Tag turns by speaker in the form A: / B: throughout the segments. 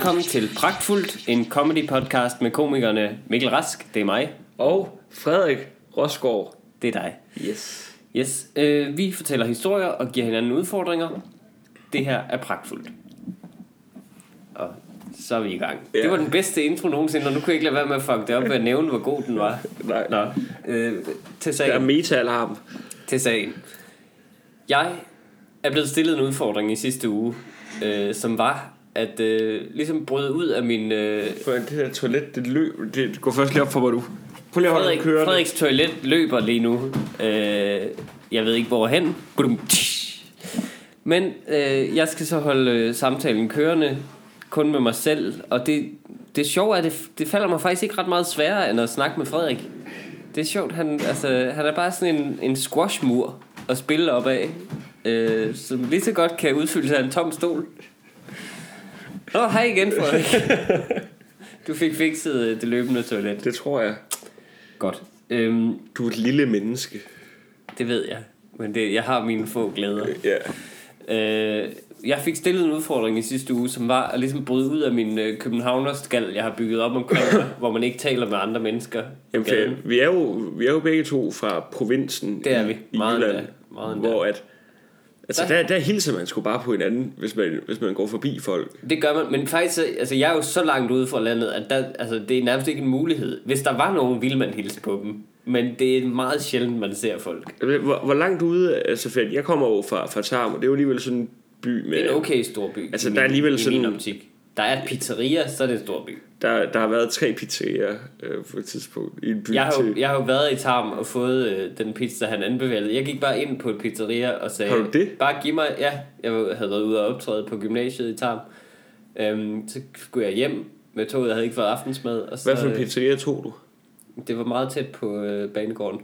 A: Velkommen til Pragtfuldt, en comedy podcast med komikerne Mikkel Rask, det er mig,
B: Og Frederik Rosgaard.
A: det er dig.
B: Yes.
A: Yes, øh, vi fortæller historier og giver hinanden udfordringer. Det her er Pragtfuldt. Og så er vi i gang.
B: Ja.
A: Det var den bedste intro nogensinde, og nu kunne jeg ikke lade være med at fuck det op ved at nævne, hvor god den var.
B: Nej.
A: Nå, øh, til
B: Der er
A: sagen.
B: meta-alarm.
A: til sagen. Jeg er blevet stillet en udfordring i sidste uge, øh, som var at øh, ligesom bryde ud af min... Øh,
B: For det her toilet, det løb. Det går først lige op for mig, du. Prøv lige at holde
A: Frederik,
B: kørende.
A: Frederiks toilet løber lige nu. Øh, jeg ved ikke. Budum, tsch. Men øh, jeg skal så holde øh, samtalen kørende kun med mig selv. Og det, det sjove er, at det, det falder mig faktisk ikke ret meget sværere end at snakke med Frederik. Det er sjovt, han, altså, han er bare sådan en, en squashmur at spille op af. Øh, som lige så godt kan udfylde sig af en tom stol. Nå, hej igen, Frederik. Du fik fikset øh, det løbende toilet.
B: Det tror jeg.
A: Godt. Øhm,
B: Du er et lille menneske.
A: det ved jeg. Men det, jeg har mine få glæder.
B: Ja.
A: Øh, jeg fik stillet en udfordring i sidste uge, som var at ligesom bryde ud af min øh, københavnerskal, jeg har bygget op omkring mig, hvor man ikke taler med andre mennesker.
B: Jamen, for vi er, jo, vi er jo begge to fra provinsen
A: Det er
B: i,
A: vi.
B: i
A: Meget
B: Jylland.
A: endda. Meget
B: hvor at, altså
A: Der-
B: der, hilser man sgu bare på hinanden, hvis man, hvis man går forbi folk.
A: Det gør man, men faktisk, så- altså jeg er jo så langt ude fra landet, at der, altså, det er nærmest ikke en mulighed. Hvis der var nogen, ville man hilse på dem. Men det er meget sjældent, man ser folk.
B: Hvor, hvor langt ude, altså jeg kommer jo fra, fra Tarm, og det er jo alligevel sådan en by med...
A: Det er en okay stor by.
B: Altså, der er alligevel
A: i
B: sådan-
A: min optik. Der er et pizzeria, så er det en stor by.
B: Der, der har været tre pizzerier øh, på et tidspunkt i en by
A: Jeg har,
B: til...
A: jeg har jo været i Tarm og fået øh, den pizza, han anbefalede. Jeg gik bare ind på et pizzeria og sagde...
B: Har du det?
A: Bare giv mig... Ja, jeg havde været ude og optræde på gymnasiet i Tarm. Øhm, så skulle jeg hjem med toget. Jeg havde ikke fået aftensmad. Og så,
B: Hvad for en pizzeria tog du?
A: Det var meget tæt på øh, banegården.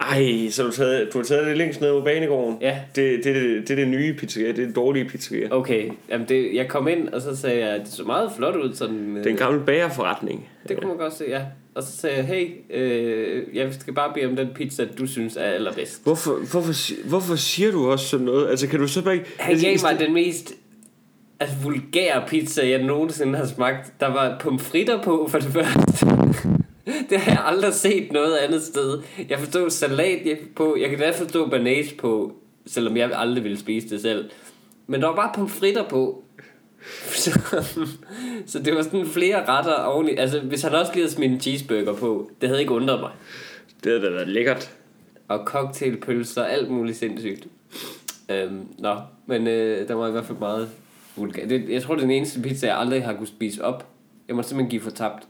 B: Ej, så du, taget, du har taget det længst ned på banegården?
A: Ja.
B: Det, det, det, det er det nye pizzeria, det er det dårlige pizzeria.
A: Okay, jamen det, jeg kom ind, og så sagde jeg, at det så meget flot ud. Sådan, øh,
B: Det er en gammel bagerforretning.
A: det kunne man godt se, ja. Og så sagde jeg, hey, øh, jeg skal bare bede om den pizza, du synes er allerbedst.
B: Hvorfor, hvorfor, hvorfor siger du også sådan noget? Altså, kan du så bare ikke...
A: Han
B: altså,
A: gav
B: i
A: mig den mest altså, vulgære pizza, jeg nogensinde har smagt. Der var pomfritter på, for det første. det har jeg aldrig set noget andet sted. Jeg forstod salat på, jeg kan da forstå banase på, selvom jeg aldrig ville spise det selv. Men der var bare pomfritter på. Så, så det var sådan flere retter oveni. Altså, hvis han også lige havde smidt en cheeseburger på, det havde ikke undret mig.
B: Det havde da været lækkert.
A: Og cocktailpølser, alt muligt sindssygt. Øhm, nå, men øh, der var i hvert fald meget vulgær. Det, jeg tror, det er den eneste pizza, jeg aldrig har kunne spise op. Jeg må simpelthen give for tabt.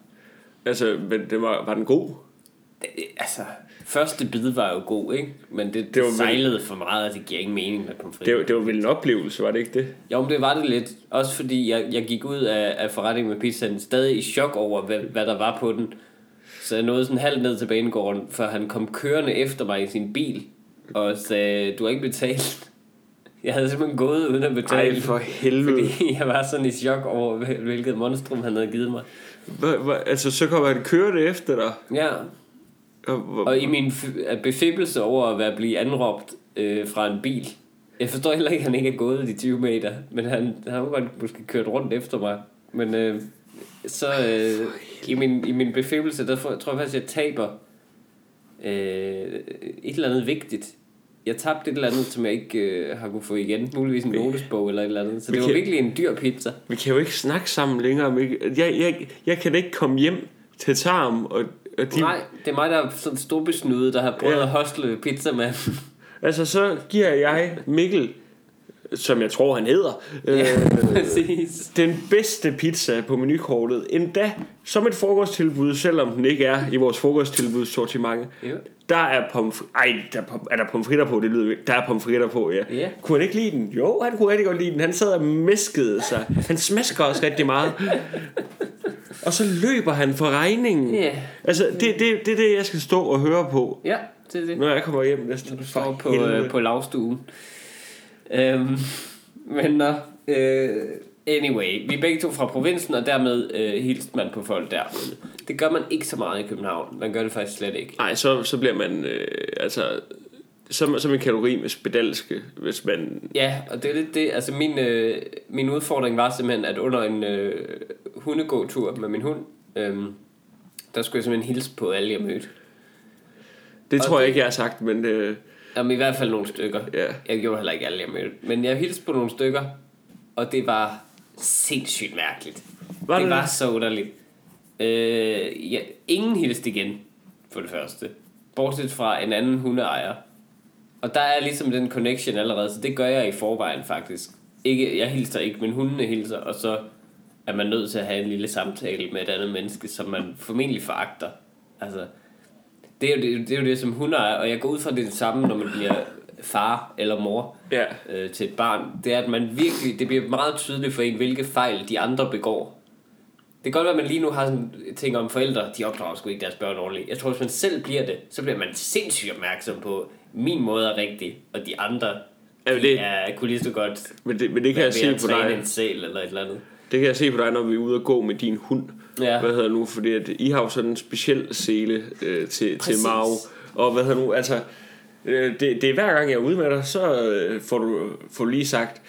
B: Altså, men det var, var den god?
A: Øh, Altså, første bid var jo god, ikke? Men det, det,
B: Det var
A: det
B: vel-
A: sejlede for meget, at det giver ikke mening med pomfritter.
B: Det, var- det var vel en oplevelse, var det ikke det?
A: Jo, men det var det lidt. Også fordi jeg, jeg gik ud af, af forretningen med pizzaen stadig i chok over, hvad, hvad der var på den. Så jeg nåede sådan halvt ned til banegården, før han kom kørende efter mig i sin bil og sagde, du har ikke betalt. Jeg havde simpelthen gået uden at betale.
B: Ej, for helvede.
A: Fordi jeg var sådan i chok over, hvil- hvilket monstrum han havde givet mig.
B: Hva, hva, altså, så kommer han kørende efter dig.
A: Ja,
B: Og,
A: og i min f- befibbelse over at være blive anråbt øh, fra en bil. Jeg forstår heller ikke, at han ikke er gået de 20 meter. Men han, han har godt måske kørt rundt efter mig. Men øh, så øh, i, min, i min befibbelse, der tror jeg faktisk, jeg taber øh, et eller andet vigtigt. Jeg tabte et eller andet, som jeg ikke øh, har kunne få igen. Muligvis en notesbog eller et eller andet. Så det
B: Vi
A: var
B: kan-
A: virkelig en dyr pizza.
B: Vi kan jo ikke snakke sammen længere. Jeg, jeg, jeg kan ikke komme hjem til Tarm, og, og de,
A: Nej, det er mig, der er sådan en storbesnude, der har prøvet
B: ja.
A: at hostle pizza med.
B: altså så giver jeg Mikkel, som jeg tror han hedder,
A: Ja,
B: øh,
A: præcis.
B: den bedste pizza på menukortet. Endda som et frokosttilbud, selvom den ikke er i vores frokosttilbud sortiment.
A: Jo.
B: Der er pomfritter. Ej, der er, er der pomfritter på? Det lyder. Der er pomfritter på, ja.
A: Ja.
B: Kunne han ikke lide den? Jo, han kunne rigtig godt lide den. Han sad og mæskede sig. Han smasker også rigtig meget. Og så løber han for regningen.
A: Ja.
B: Altså, det, det, det er det, jeg skal stå og høre på,
A: Ja, det er det.
B: når jeg kommer hjem næste
A: Du står på, øh, på lavstuen. Øhm, men nå, øh, anyway, vi er begge to fra provinsen, og dermed øh, hilste man på folk derude. Det gør man ikke så meget i København. Man gør det faktisk slet ikke.
B: Nej, så, så bliver man... Øh, altså, som, som en kategori med spedalske, hvis man...
A: Ja, og det er lidt det. Altså min, øh, min udfordring var simpelthen, at under en øh, hundegåtur med min hund, øh, der skulle jeg simpelthen hilse på alle, jeg mødte.
B: Det
A: Og
B: tror jeg
A: det-
B: ikke, jeg har sagt, men øh,
A: Jamen i hvert fald nogle stykker.
B: ja.
A: Jeg gjorde heller ikke alle, jeg mødte. Men jeg hilste på nogle stykker, og det var sindssygt mærkeligt.
B: Var
A: det
B: det
A: var så underligt. Øh, ja, ingen hilste igen, for det første. Bortset fra en anden hundeejer. Og der er ligesom den connection allerede, så det gør jeg i forvejen faktisk. Ikke, jeg hilser ikke, men hundene hilser, og så er man nødt til at have en lille samtale med et andet menneske, som man formentlig foragter. Altså, det er jo det, det, er jo det som hundeejer, og jeg går ud fra det, er det samme, når man bliver far eller mor
B: Ja.
A: øh, til et barn, det er, at man virkelig, det bliver meget tydeligt for en, hvilke fejl de andre begår. Det kan godt være, at man lige nu har sådan ting om forældre, de opdrager sgu ikke deres børn ordentligt. Jeg tror, hvis man selv bliver det, så bliver man sindssygt opmærksom på, min måde er rigtig, og de andre,
B: Ja,
A: de
B: det-
A: er, kunne lige så godt
B: Men det, men det kan jeg se på dig.
A: en sæl eller et eller andet.
B: Det kan jeg se på dig, når vi er ude og gå med din hund.
A: Ja.
B: Hvad hedder nu? Fordi at I har jo sådan en speciel sele øh, til, til
A: Præcis.
B: Mao. Og hvad hedder nu? Altså, øh, det, det er hver gang jeg er ude med dig, så øh, får, du, får lige sagt,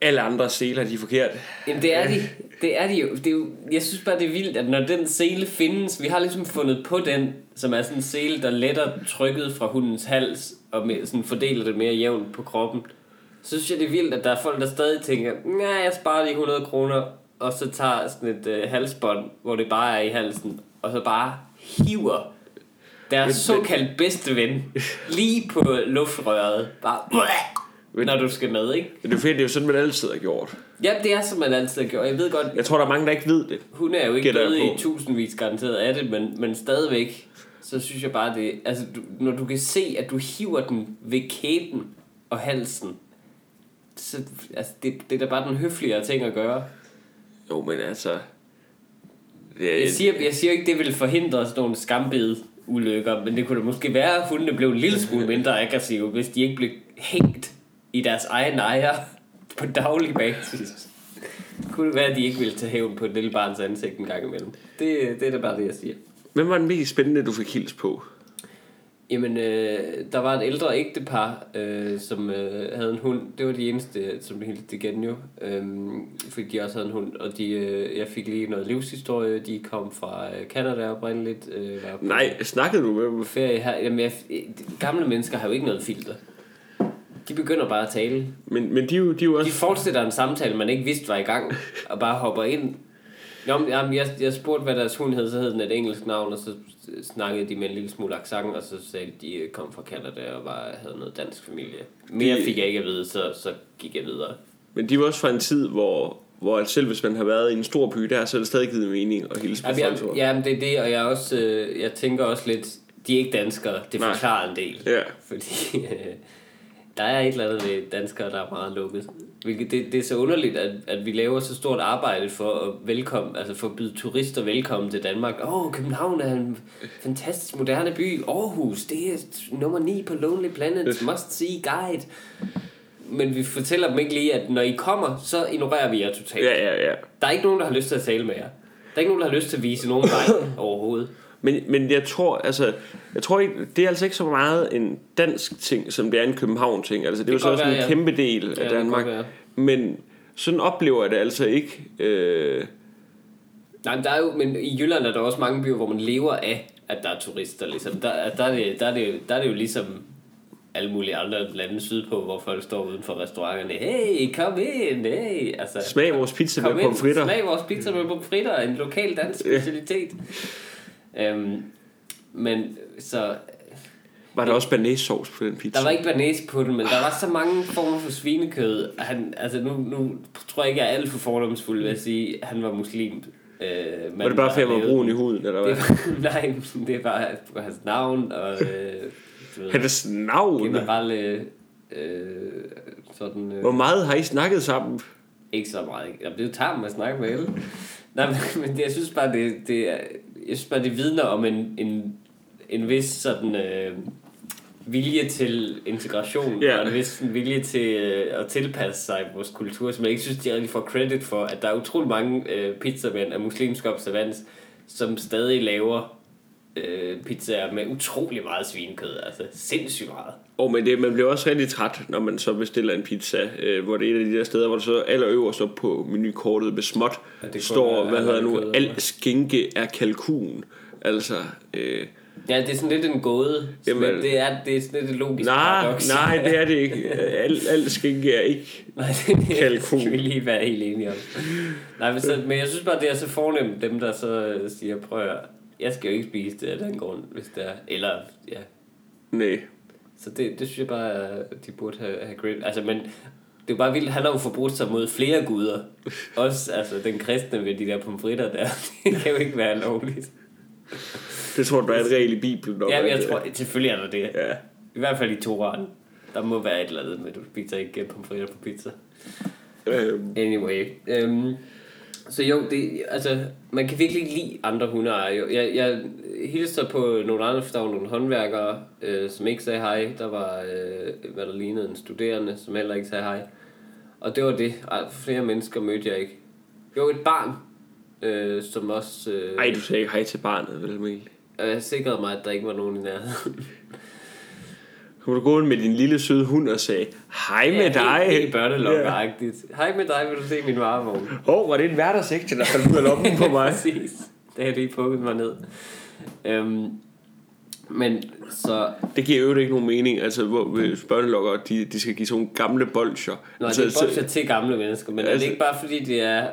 B: alle andre seler, de er forkert.
A: Jamen det er de, det er de jo. Det er jo. Jeg synes bare, det er vildt, at når den sele findes, vi har ligesom fundet på den, som er sådan en sele, der letter trykket fra hundens hals, og med, sådan fordeler det mere jævnt på kroppen. Så synes jeg, det er vildt, at der er folk, der stadig tænker, nej, jeg sparer de 100 kroner, og så tager sådan et øh, halsbånd, hvor det bare er i halsen, og så bare hiver deres såkaldt bedste ven lige på luftrøret. Bare, når du skal med, ikke?
B: Men det er fordi, det er jo sådan, man altid har gjort.
A: Ja, det er som man altid har gjort. Jeg ved godt,
B: Jeg tror, der er mange, der ikke ved det.
A: hun er jo ikke døde i tusindvis garanteret af det, men, men stadigvæk, så synes jeg bare, det altså, du, når du kan se, at du hiver den ved kæben og halsen, så altså, det, det er da bare den høfligere ting at gøre.
B: Jo, men altså... Det er,
A: Jeg siger, jeg siger ikke, det vil forhindre sådan nogle skambede ulykker, men det kunne da måske være, at hundene blev en lille smule mindre aggressive, hvis de ikke blev hængt i deres egen ejer på daglig basis. Kunne det være, at de ikke ville tage hævn på et lille barns ansigt en gang imellem. Det, det er da bare det, jeg siger.
B: Hvem var den mest spændende, du fik hils på?
A: Jamen, øh, der var et ældre ægtepar, øh, som øh, havde en hund. Det var de eneste, som hilste igen jo. Øhm, fordi de også havde en hund. Og de, øh, jeg fik lige noget livshistorie. De kom fra øh, Canada oprindeligt. Øh, var på
B: Nej, snakkede du med dem?
A: ferie her. Jamen, jeg, gamle mennesker har jo ikke noget filter. De begynder bare at tale.
B: Men, men de, er jo, de er jo
A: De
B: også...
A: fortsætter en samtale, man ikke vidste var i gang, og bare hopper ind. Nå, men, jamen, jeg, jeg spurgte, hvad deres hund hed, så hed den et engelsk navn, og så snakkede de med en lille smule accent, og så sagde de, at de kom fra Canada og var, havde noget dansk familie. Mere
B: De-
A: fik jeg ikke at vide, så, så gik jeg videre.
B: Men de jo også fra en tid, hvor, hvor selv hvis man har været i en stor by der, så er det stadig givet mening at hilse på
A: Jamen,
B: folk.
A: jeg. jamen, det er det, og jeg, er også, øh, jeg tænker også lidt, de er ikke danskere, det
B: Nej.
A: forklarer en del.
B: Ja.
A: Fordi øh, der er et eller andet ved danskere, der er meget lukket. Hvilket det, det er så underligt, at, at vi laver så stort arbejde for at velkomme, altså for at byde turister velkommen til Danmark. Åh, oh, København er en fantastisk moderne by. Aarhus, det er nummer 9 på Lonely Planet. Must see guide. Men vi fortæller dem ikke lige, at når I kommer, så ignorerer vi jer totalt.
B: Ja, ja, ja.
A: Der er ikke nogen, der har lyst til at tale med jer. Der er ikke nogen, der har lyst til at vise nogen vej overhovedet.
B: Men, men jeg tror, altså, jeg tror ikke, det er altså ikke så meget en dansk ting, som det er en København ting. Altså, det, det er jo så også
A: være,
B: en
A: ja.
B: kæmpe del
A: Ja,
B: af
A: kan
B: Danmark. Men sådan oplever jeg det altså ikke. Øh,
A: Nej, men der er jo, men i Jylland er der også mange byer, hvor man lever af, at der er turister. Ligesom. Der, der, er det, der, er det, der er det jo ligesom alle mulige andre lande sydpå, hvor folk står uden for restauranterne. Hey, kom ind, hey. Altså,
B: smag vores pizza med pomfritter.
A: smag vores pizza med pomfritter, en lokal dansk specialitet. Øhm, men så,
B: Var der også banæssauce på den pizza?
A: der var ikke banæs på den, men der var så mange former for svinekød. Han, altså nu, nu tror jeg ikke, jeg er alt for fordomsfuld ved at sige, at han var muslim. Øh,
B: Var det bare fordi, han var brun i huden, eller hvad?
A: det var, nej, det er bare hans navn og øh, ved,
B: Hans navn?
A: generelle øh, sådan øh,
B: Hvor meget har I snakket sammen?
A: ikke så meget. Jamen, det er jo at snakke med alle. Nej, men, men det, jeg synes bare det, det jeg synes bare det vidner om en, en, en vis sådan øh, vilje til integration
B: Ja.
A: og en vis vilje til øh, at tilpasse sig vores kultur, som jeg ikke synes, de rigtig får credit for, at der er utrolig mange øh, pizzamænd af muslimsk observans, som stadig laver øh, pizzaer med utrolig meget svinekød. Altså sindssygt meget.
B: Og men det, man bliver også rigtig træt, når man så bestiller en pizza, øh, hvor det er et af de der steder, hvor der så allerøverst op på menukortet med småt
A: Ja, det
B: står,
A: er
B: hvad hedder nu, al skinke er kalkun. Altså, øh,
A: Ja, det er sådan lidt en gåde.
B: Jamen,
A: det, er, det er sådan lidt et logisk
B: nej,
A: paradoks.
B: nej, det er det ikke. Al, al skinke er ikke
A: Nej, det
B: Kalkun.
A: skal vi lige være helt enige om. Nej, men, så, men jeg synes bare, det er så fornemt, dem der så siger, prøv at jeg skal jo ikke spise det af den grund, hvis det er. Eller, ja.
B: Nej.
A: Så det, det synes jeg bare, at de burde have, have grit. Altså, men det er bare vildt, han har jo forbrudt sig mod flere guder. Også altså, den kristne ved de der pomfritter der. det kan jo ikke være lovligt.
B: Det tror du, er en regel i Bibelen.
A: Ja, men jeg tror, selvfølgelig er der det.
B: Ja.
A: I hvert fald i Toran. Der må være et eller andet med, at du spiser ikke pomfritter på pizza.
B: Øh,
A: Anyway. Øhm, så jo, det, altså, man kan virkelig ikke lide andre hundeejere. Jo. Jeg, jeg hilste på nogle andre, der var nogle håndværkere, øh, som ikke sagde hej. Der var, øh, hvad der lignede en studerende, som heller ikke sagde hej. Og det var det. Ej, flere mennesker mødte jeg ikke. Jo, et barn, øh, som også... Øh,
B: ej, du sagde ikke hej til barnet, vel Mikkel?
A: jeg sikrede mig, at der ikke var nogen i nærheden.
B: Kunne du gå med din lille søde hund og sagde, hej med dig.
A: Helt, helt børnelokkeragtigt. Hej med dig, vil du se min varevogn?
B: Åh, oh, var det en hverdagsægte, der faldt ud af lommen på mig?
A: Præcis. Det har lige pukket mig ned. Øhm, men så...
B: Det giver jo ikke nogen mening, altså hvor børnelokker, de, de skal give sådan nogle gamle bolcher.
A: Nå,
B: altså,
A: det er bolcher til gamle mennesker, men altså, er
B: Altså-
A: det ikke bare fordi, det er...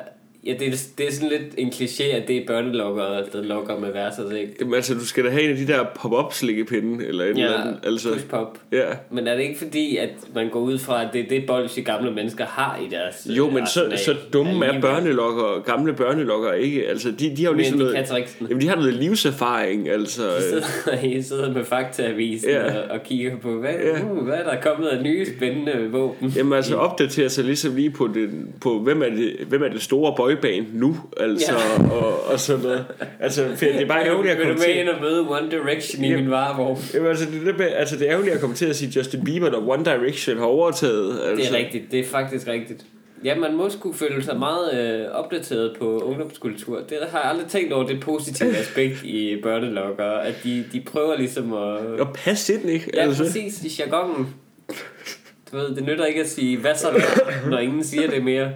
A: Ja, det er, det er sådan lidt en kliché, at det er børnelokker, der lokker med værser, ikke?
B: Jamen, altså, du skal da have en af de der pop-up slikkepinde, eller en eller
A: Ja,
B: anden. Altså,
A: pop.
B: ja.
A: Men er det ikke fordi, at man går ud fra, at det er det bolsje, gamle mennesker har i deres
B: Jo,
A: øh,
B: men så,
A: arsenal?
B: så dumme er børnelokker, gamle børnelokker ikke. Altså, de, de har jo
A: Men
B: ligesom
A: de
B: noget...
A: kan.
B: Jamen, de har noget livserfaring, altså.
A: I
B: øh,
A: sidder, sidder med faktaavisen
B: Ja.
A: og, og kigger på, hvad,
B: Ja.
A: uh, hvad er der kommet af nye spændende våben?
B: Jamen altså opdatere sig ligesom lige på, den, på hvem, er det, hvem er det store boyband nu, altså, ja. og, og sådan noget. Altså, for det er bare ærgerligt at
A: Vil
B: komme
A: du med
B: til...
A: ind og møde One Direction i
B: Jamen.
A: min varevogn?
B: Jamen, altså, det, er, altså, det er ærgerligt at komme til at sige Justin Bieber, når One Direction har overtaget.
A: Det
B: Altså.
A: er rigtigt, det er faktisk rigtigt. Ja, man må skulle føle sig meget øh, opdateret på ungdomskultur. Det har jeg aldrig tænkt over det positive aspekt i børnelokker, at de, de prøver ligesom at...
B: Og pas ind, ikke?
A: Ja,
B: altså.
A: præcis, i jargonen. Du ved, det nytter ikke at sige, hvad så når ingen siger det mere.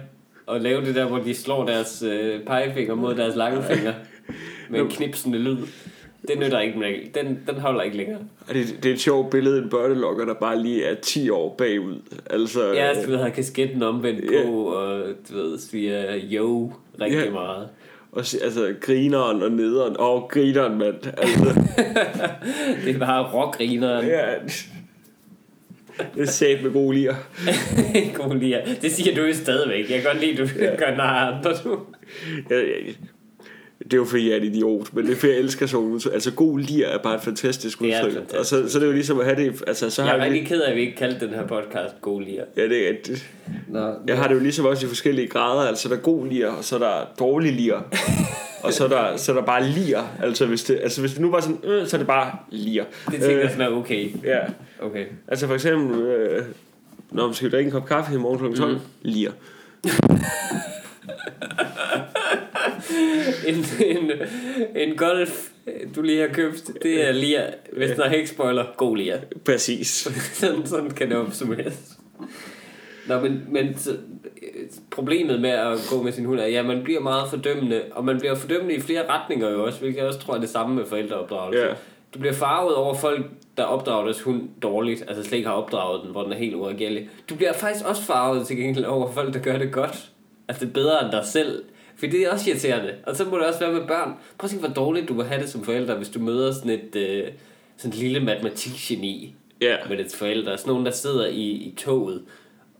A: Og lave det der, hvor de slår deres øh, pegefinger mod deres langfinger med en knipsende lyd. Det nytter ikke mere. Den, den holder ikke længere.
B: Og det, det er et sjovt billede af en børnelokker, der bare lige er 10 år bagud. Altså,
A: Ja, du ved, har kasketten omvendt på,
B: Ja.
A: og du ved, siger yo rigtig
B: Ja.
A: meget.
B: og, altså grineren og nederen. Åh, oh, grineren, mand. Altså,
A: Det er bare rockrineren.
B: ja. Det er sat med gode lier.
A: God lige. Det siger du jo stadigvæk. Jeg kan godt lide, at du gør nej andre, du.
B: Ja, ja, det er jo fordi, jeg er en idiot, men det er fordi, jeg elsker sådan udtryk. Altså, god lir er bare et fantastisk
A: Det er
B: udtryk.
A: fantastisk
B: Og så, så er det jo ligesom at have det... Altså, så
A: Jeg
B: har
A: er
B: jeg,
A: rigtig ked af, at vi ikke kaldte den her podcast God lige.
B: ja, det, er- det,
A: Nå,
B: jeg har det jo ligesom også i forskellige grader. Altså, der er god lir, og så er der dårlig lir. og så er der, så er der bare lir. Altså, hvis det, altså, hvis det nu var sådan, øh, så er det bare lir.
A: det tænker jeg sådan er okay.
B: ja.
A: Okay.
B: Altså for eksempel, øh, når man skal drikke en kop kaffe i morgen kl. 12, mm. lir.
A: En, en, en golf, du lige har købt, det er lige, hvis der er ikke spoiler, god lige.
B: Præcis.
A: sådan, sådan kan det opsummeres. Nå, men, men så, problemet med at gå med sin hund er, ja, man bliver meget fordømmende, og man bliver fordømmende i flere retninger jo også, hvilket jeg også tror er det samme med forældreopdragelse.
B: Ja.
A: Du bliver farvet over folk, der opdrager deres hund dårligt, altså slet ikke har opdraget den, hvor den er helt uregerlig. Du bliver faktisk også farvet til gengæld over folk, der gør det godt. Altså det er bedre end dig selv. For det er også irriterende. Og så må det også være med børn. Prøv at tænke, hvor dårligt du vil have det som forælder, hvis du møder sådan et, øh, sådan et lille matematikgeni
B: Ja.
A: med dets forældre. Sådan nogen, der sidder i, i toget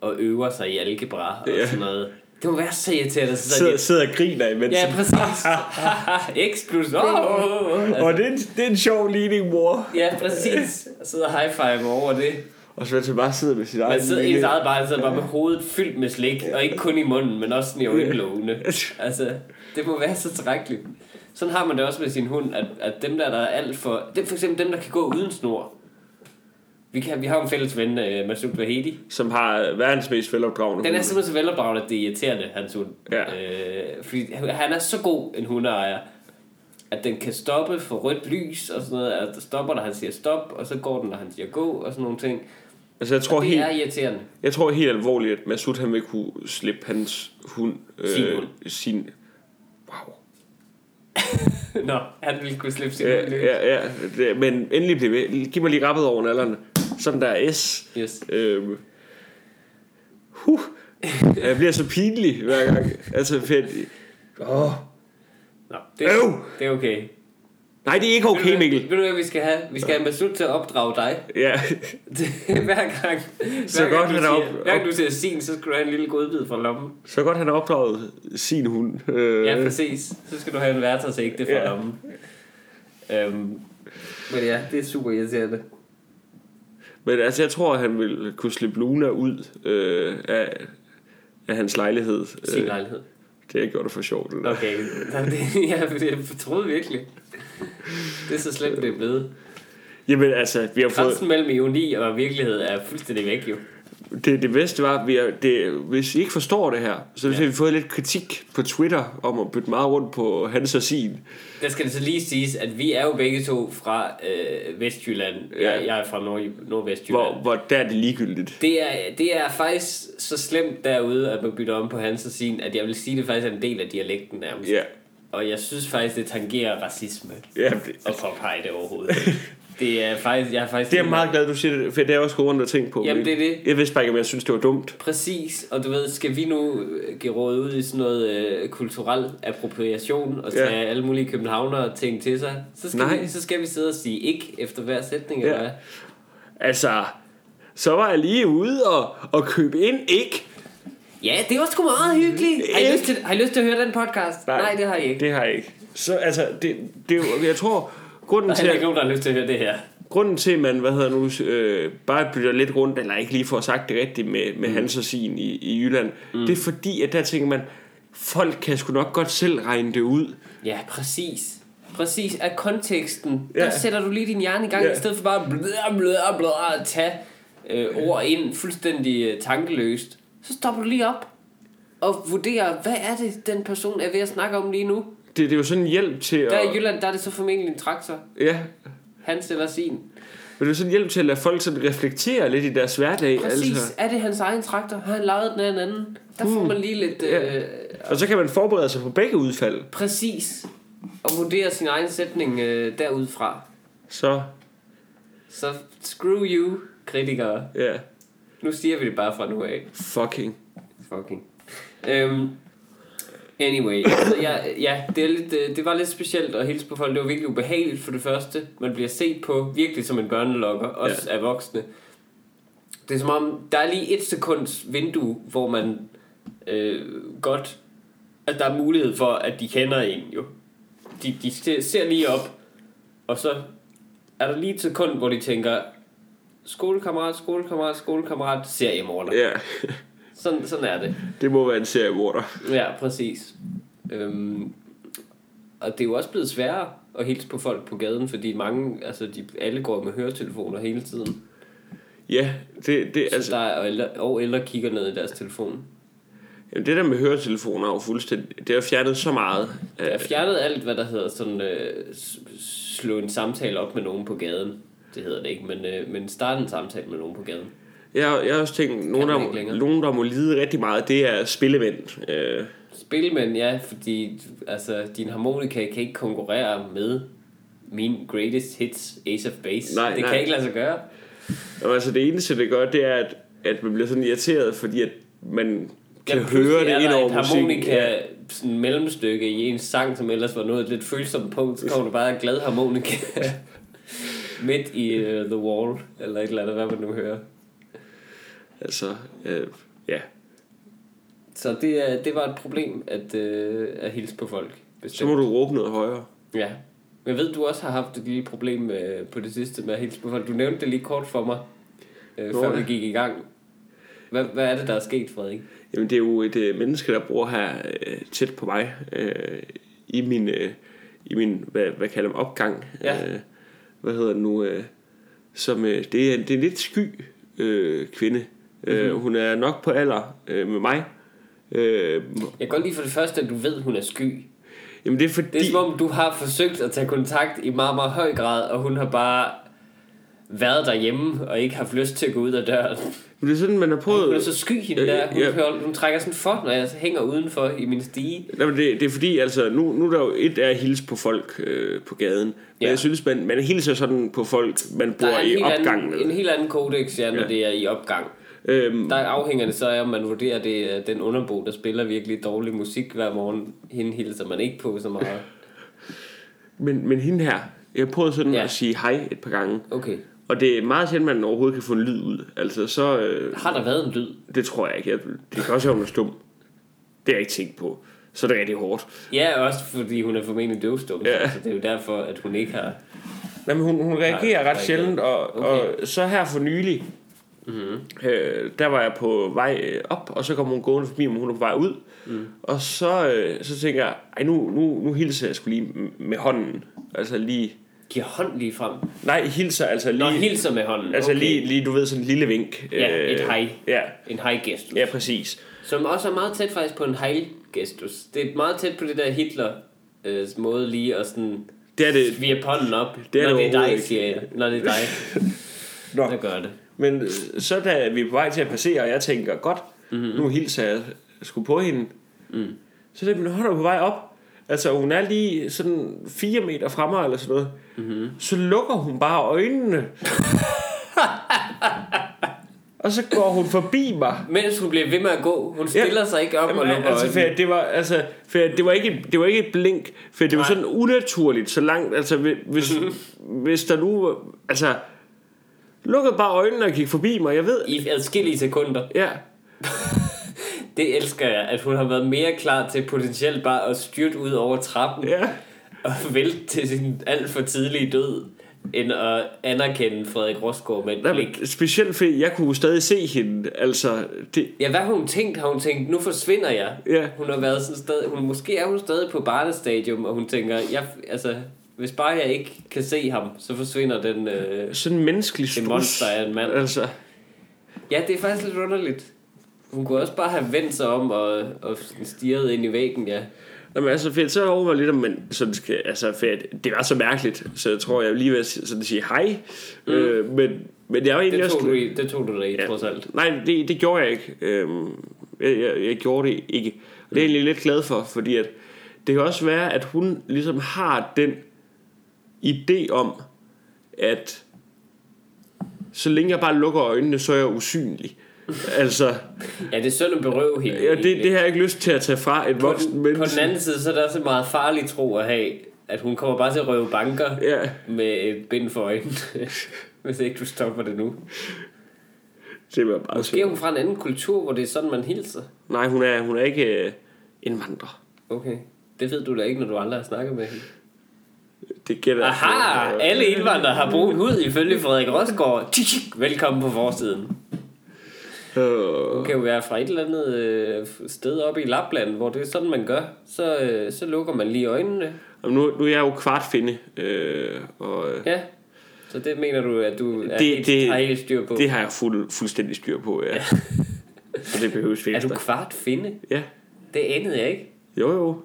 A: og øver sig i algebra og
B: Ja.
A: sådan noget. Det må være så irriterende. Så
B: Sidder,
A: de,
B: sidder og griner imens.
A: ja, præcis. X plus... Oh, oh, oh. Altså,
B: Og det er, en, det er en sjov ligning, mor.
A: ja, præcis. Og sidder high five over det.
B: Og så man bare sidder med sit
A: Man
B: eget
A: sidder i sit eget bare, sidder bare med hovedet fyldt med slik. Og ikke kun i munden, men også i øjenlågene. Altså, det må være så trækkeligt. Sådan har man det også med sin hund, at, at dem der, der er alt for... Det er for eksempel dem, der kan gå uden snor. Vi, kan, vi har en fælles ven, uh, Masoud Vahedi.
B: Som har verdens mest velopdragende
A: Den er simpelthen så velopdraget, at det er irriterende, hans hund.
B: Ja.
A: Øh, fordi han er så god en hundeejer, at den kan stoppe for rødt lys og sådan noget. At der stopper, når han siger stop, og så går den, når han siger gå og sådan nogle ting.
B: Altså, jeg tror,
A: Det
B: helt,
A: er irriterende.
B: jeg tror helt alvorligt, at Masud han vil kunne slippe hans hund. øh,
A: Sin hund.
B: Sin, wow.
A: Nå, han ville kunne slippe sin
B: Ja,
A: løs.
B: ja, ja. Det, men endelig bliv ved. Giv mig lige rappet over nallerne. Sådan der er S.
A: Yes.
B: Øhm. Huh. Jeg bliver så pinlig hver gang. Altså, fedt. Åh.
A: Nå, det,
B: Øv!
A: det er okay.
B: Nej, det er ikke
A: Ved du
B: okay, Mikkel.
A: Ved du hvad vi skal have? Vi skal have Masud til at opdrage dig.
B: Ja.
A: Hver gang,
B: Så
A: hver gang
B: godt,
A: du
B: han er
A: siger,
B: op-
A: hver gang du siger sin, så skal du have en lille godbid fra lommen.
B: Så godt, han har opdraget sin hund. Øh,
A: Ja, præcis. Så skal du have en værtøjsægte fra
B: Ja.
A: lommen. Øhm, men ja, det er super irriterende.
B: Men altså, jeg tror, at han vil kunne slippe Luna ud øh, af, af hans lejlighed.
A: Sin
B: Øh,
A: lejlighed.
B: det har jeg gjort det for sjovt. Det der.
A: Okay, jeg, jeg troede virkelig. Det er så slemt, det er blevet.
B: Jamen altså, vi har fået...
A: Grænsen mellem ironi og virkelighed er fuldstændig væk jo.
B: Det, det bedste var, at vi har, det, hvis I ikke forstår det her, så har vi fået lidt kritik på Twitter om at bytte meget rundt på hans og sin.
A: Der skal det så lige siges, at vi er jo begge to fra øh, Vestjylland.
B: Ja.
A: Jeg, jeg er fra Nord, Nordvestjylland.
B: Hvor, hvor der er det ligegyldigt.
A: Det er, det er faktisk så slemt derude, at man bytter om på hans og sin, at jeg vil sige, at det faktisk er en del af dialekten nærmest.
B: Ja,
A: Og jeg synes faktisk, det tangerer racisme
B: ja det,
A: at påpege det overhovedet. det er faktisk, jeg er faktisk...
B: det er meget glad, du siger det, for det er også rundt og tænkt på.
A: Jamen, det er det.
B: Jeg vidste bare ikke, om jeg synes, det var dumt.
A: Præcis, og du ved, skal vi nu øh, give råd ud i sådan noget øh, kulturel appropriation og tage
B: Ja.
A: alle mulige københavnere ting til sig, så skal,
B: Nej.
A: vi, så skal vi sidde og sige ikke efter hver sætning,
B: Ja.
A: eller hvad?
B: Altså, så var jeg lige ude og, og købe ind, ikke?
A: Ja, det var sgu meget hyggeligt. Har I, lyst til, har I lyst til at høre den podcast? Nej, Nej det har I ikke.
B: Det har jeg ikke. Så altså, det, det jeg tror, grunden til, at,
A: ikke nogen, der har lyst til at høre det her.
B: grunden til, at man, hvad hedder nu, øh, bare bytter lidt rundt, eller ikke lige får sagt det rigtigt med, med mm. hans og sin i, i Jylland, mm. det er fordi, at der tænker man, folk kan sgu nok godt selv regne det ud.
A: Ja, præcis. Præcis. Af konteksten,
B: Ja.
A: der sætter du lige din hjerne i gang,
B: Ja.
A: i stedet for bare blød, blød, blød, at tage øh, ord ind fuldstændig øh, tankeløst. Så stopper du lige op og vurderer, hvad er det, den person er ved at snakke om lige nu?
B: Det, det er jo sådan en hjælp til at...
A: Der i Jylland, der er det så formentlig en traktor.
B: Ja,
A: Hans eller sin.
B: men det er jo sådan en hjælp til at lade folk sådan reflektere lidt i deres hverdag.
A: Præcis.
B: Altså.
A: Er det hans egen traktor? Har han lejet den af en anden? Der får man lige lidt... Øh,
B: Ja. Og så kan man forberede sig på begge udfald.
A: Præcis. Og vurdere sin egen sætning øh, derudfra.
B: Så,
A: Så screw you, kritikere.
B: ja,
A: Nu siger vi det bare fra nu af.
B: fucking.
A: Fucking. Øhm, anyway, altså, ja, ja det, er lidt, øh, det var lidt specielt at hilse på folk. Det var virkelig ubehageligt for det første. Man bliver set på virkelig som en børnelokker, også ja. af voksne. Det er som om, der er lige et sekunds vindue, hvor man øh, godt... At der er mulighed for, at de kender en jo. De, de ser, ser lige op, og så er der lige et sekund, hvor de tænker, skolekammerat, skolekammerat, skolekammerat, seriemorder.
B: Ja,
A: Sådan, sådan er det.
B: det må være en serie morder.
A: Ja, præcis. Øhm, og det er jo også blevet sværere at hilse på folk på gaden, fordi mange, altså de, alle går med høretelefoner hele tiden.
B: Ja, det, det,
A: Altså, så der er, og, ældre, og ældre kigger ned i deres telefon.
B: jamen, det der med høretelefoner er jo fuldstændig... Det har fjernet så meget.
A: Jeg har fjernet alt, hvad der hedder sådan, øh, slå en samtale op med nogen på gaden. Det hedder det ikke, men, øh, men starte en samtale med nogen på gaden.
B: Jeg, jeg har også tænkt, nogen der,
A: længere.
B: nogen, der må lide rigtig meget, det er spillemænd. Øh,
A: Spilmænd, ja, fordi altså, din harmonika kan ikke konkurrere med min greatest hits Ace of Base.
B: Nej,
A: det
B: nej.
A: kan ikke lade sig gøre.
B: og altså, det eneste, det gør, det er, at, at man bliver sådan irriteret, fordi at man kan
A: Ja,
B: høre det ind over musikken.
A: harmonika
B: Ja.
A: sådan mellemstykke i en sang, som ellers var noget et lidt følsomt punkt, så kommer der bare en glad harmonika midt i uh, The Wall, eller et eller andet, hvad man nu hører.
B: Altså, øh, ja.
A: Så det, er, det var et problem at, uh, at hilse på folk.
B: Så
A: Bestemt.
B: må du råbe noget højere.
A: Ja. Men jeg ved, du også har haft et lille problem med, på det sidste med at hilse på folk. Du nævnte det lige kort for mig, øh,
B: Nå,
A: før vi gik i gang. Hvad, hvad er det, der er sket, Frederik?
B: Jamen, det er jo et øh, menneske, der bor her øh, tæt på mig, øh, i min, øh, i min hvad, hvad kalder man, opgang.
A: Ja.
B: Øh, hvad hedder det nu? Øh, som, øh, det, er, det er en lidt sky øh, kvinde. Øh, hun er nok på alder øh, med mig. Øh,
A: Jeg kan godt lide for det første, at du ved, hun er sky.
B: Jamen det er fordi...
A: Det er som om, du har forsøgt at tage kontakt i meget, meget høj grad, og hun har bare været derhjemme og ikke haft lyst til at gå ud af døren.
B: det er sådan, man har prøvet...
A: Hun er så sky hende
B: Ja,
A: der. Hun,
B: ja.
A: hører, hun trækker sådan for, når jeg hænger udenfor i min stige.
B: Nej, men det, det er fordi, altså, nu, nu er der jo et er at hilse på folk øh, på gaden. Men
A: Ja.
B: jeg synes, man, man hilser sådan på folk, man bor i
A: helt,
B: opgang
A: anden, en helt anden kodex, ja, når
B: Ja.
A: det er i opgang.
B: Øhm,
A: Der afhænger det så af, om man vurderer, det er den underbo, der spiller virkelig dårlig musik hver morgen. Hende hilser man ikke på så meget.
B: men, men hende her, jeg prøvet sådan
A: Ja.
B: at sige hej et par gange.
A: Okay.
B: Og det er meget sjældent, man overhovedet kan få en lyd ud. Altså, så... Øh,
A: Har der været en lyd?
B: det tror jeg ikke. Jeg, det kan også være, hun er stum. Det har jeg ikke tænkt på. Så er det rigtig hårdt.
A: Ja, også fordi hun er formentlig døvstum.
B: Ja.
A: Så det er jo derfor, at hun ikke har...
B: Nej, men hun, hun reagerer
A: Nej,
B: ret sjældent, og,
A: Okay.
B: og så her for nylig, mm-hmm. øh, der var jeg på vej øh, op, og så kom hun gående forbi mig, hun var på vej ud. Mm. Og så, øh, så tænker jeg, ej nu, nu, nu hilser jeg skulle lige med hånden. Altså lige...
A: Giver hånd lige frem.
B: Nej, hilser altså lige...
A: Nå, hilser med hånden.
B: Altså
A: okay.
B: lige, lige, du ved, sådan en lille vink.
A: Ja, et hej.
B: Ja,
A: En hej-gestus.
B: ja, præcis.
A: Som også er meget tæt faktisk på en hej-gestus. Det er meget tæt på det der Hitler øh, måde lige at sådan
B: Det er det.
A: svirpe hånden op.
B: Det er
A: når
B: det
A: det er dig, siger jeg. Når det er dig,
B: Nå.
A: der gør det.
B: Men øh, så da vi er på vej til at passere, og jeg tænker, godt, mm-hmm. nu hilser jeg sgu på hende. Mm. Så men hun er på vej op. Altså, hun er lige sådan 4 meter fra mig, eller sådan noget. Mm-hmm. Så lukker hun bare øjnene. og så går hun forbi mig.
A: Mens hun bliver ved med at gå. Hun stiller sig ikke op og
B: Jamen,
A: lukker
B: altså, for det var, altså, for det var ikke, det var ikke et blink, for det var
A: Nej.
B: sådan unaturligt, så langt, altså, hvis, hvis, hvis der nu, altså, lukkede bare øjnene og gik forbi mig, jeg ved,
A: I adskillige sekunder.
B: ja,
A: Det elsker jeg, at hun har været mere klar til potentielt bare at styrte ud over trappen
B: ja,
A: og vælte til sin alt for tidlige død, end at anerkende Frederik Rosgaard med et
B: Nej,
A: blik.
B: specielt fordi jeg kunne stadig se hende, altså, det,
A: Ja, hvad har hun tænkt? Har hun tænkt, nu forsvinder jeg?
B: Ja.
A: Hun har været sådan stadig, hun, måske er hun stadig på barnestadium, og hun tænker, jeg, altså, hvis bare jeg ikke kan se ham, så forsvinder den... Øh...
B: sådan en menneskelig
A: En
B: strus,
A: monster af en mand.
B: altså,
A: Ja, det er faktisk lidt underligt. Hun kunne også bare have vendt sig om og, og stirret ind i væggen, ja.
B: Jamen, altså, for så jeg lidt, om man sådan skal, altså, for det var så mærkeligt, så jeg tror, jeg lige vil sådan sige hej, mm. øh, men, men jeg var egentlig
A: Det
B: også...
A: tog, du, i, det tog du da i,
B: Ja.
A: trods alt.
B: Nej, det, det gjorde jeg ikke. Øhm, jeg, jeg, jeg gjorde det ikke. Og det er jeg egentlig lidt glad for, fordi at det kan også være, at hun ligesom har den idé om, at så længe jeg bare lukker øjnene, så er jeg usynlig. altså,
A: Ja, det er synd at berøve hende.
B: ja, det, det har jeg ikke lyst til at tage fra et voksen
A: den, på
B: menneske.
A: den anden side, så er det også en meget farlig tro at have, at hun kommer bare til at røve banker
B: Ja,
A: med et bind for øjnene, hvis ikke du stopper det nu.
B: det var bare
A: Måske er hun fra en anden kultur, hvor det er sådan, man hilser.
B: Nej, hun er, hun er ikke øh, indvandrer.
A: Okay. Det ved du da ikke, når du aldrig har snakket med hende.
B: Det jeg.
A: Aha! Alle indvandrere har brun hud, ifølge Frederik Rosgaard. Velkommen på forsiden.
B: Øh,
A: Hun kan jo være fra et eller andet øh, sted oppe i Lapland, hvor det er sådan, man gør. Så, øh, så lukker man lige øjnene.
B: og nu, nu er jeg jo kvartfinde, øh, og øh,
A: Ja. Så det mener du, at du er
B: Det-
A: helt,
B: det-
A: har helt styr på?
B: det har jeg fuld, fuldstændig styr på, ja. Så det behøves vi
A: er du kvart finde?
B: Ja,
A: Det anede jeg ikke.
B: jo jo.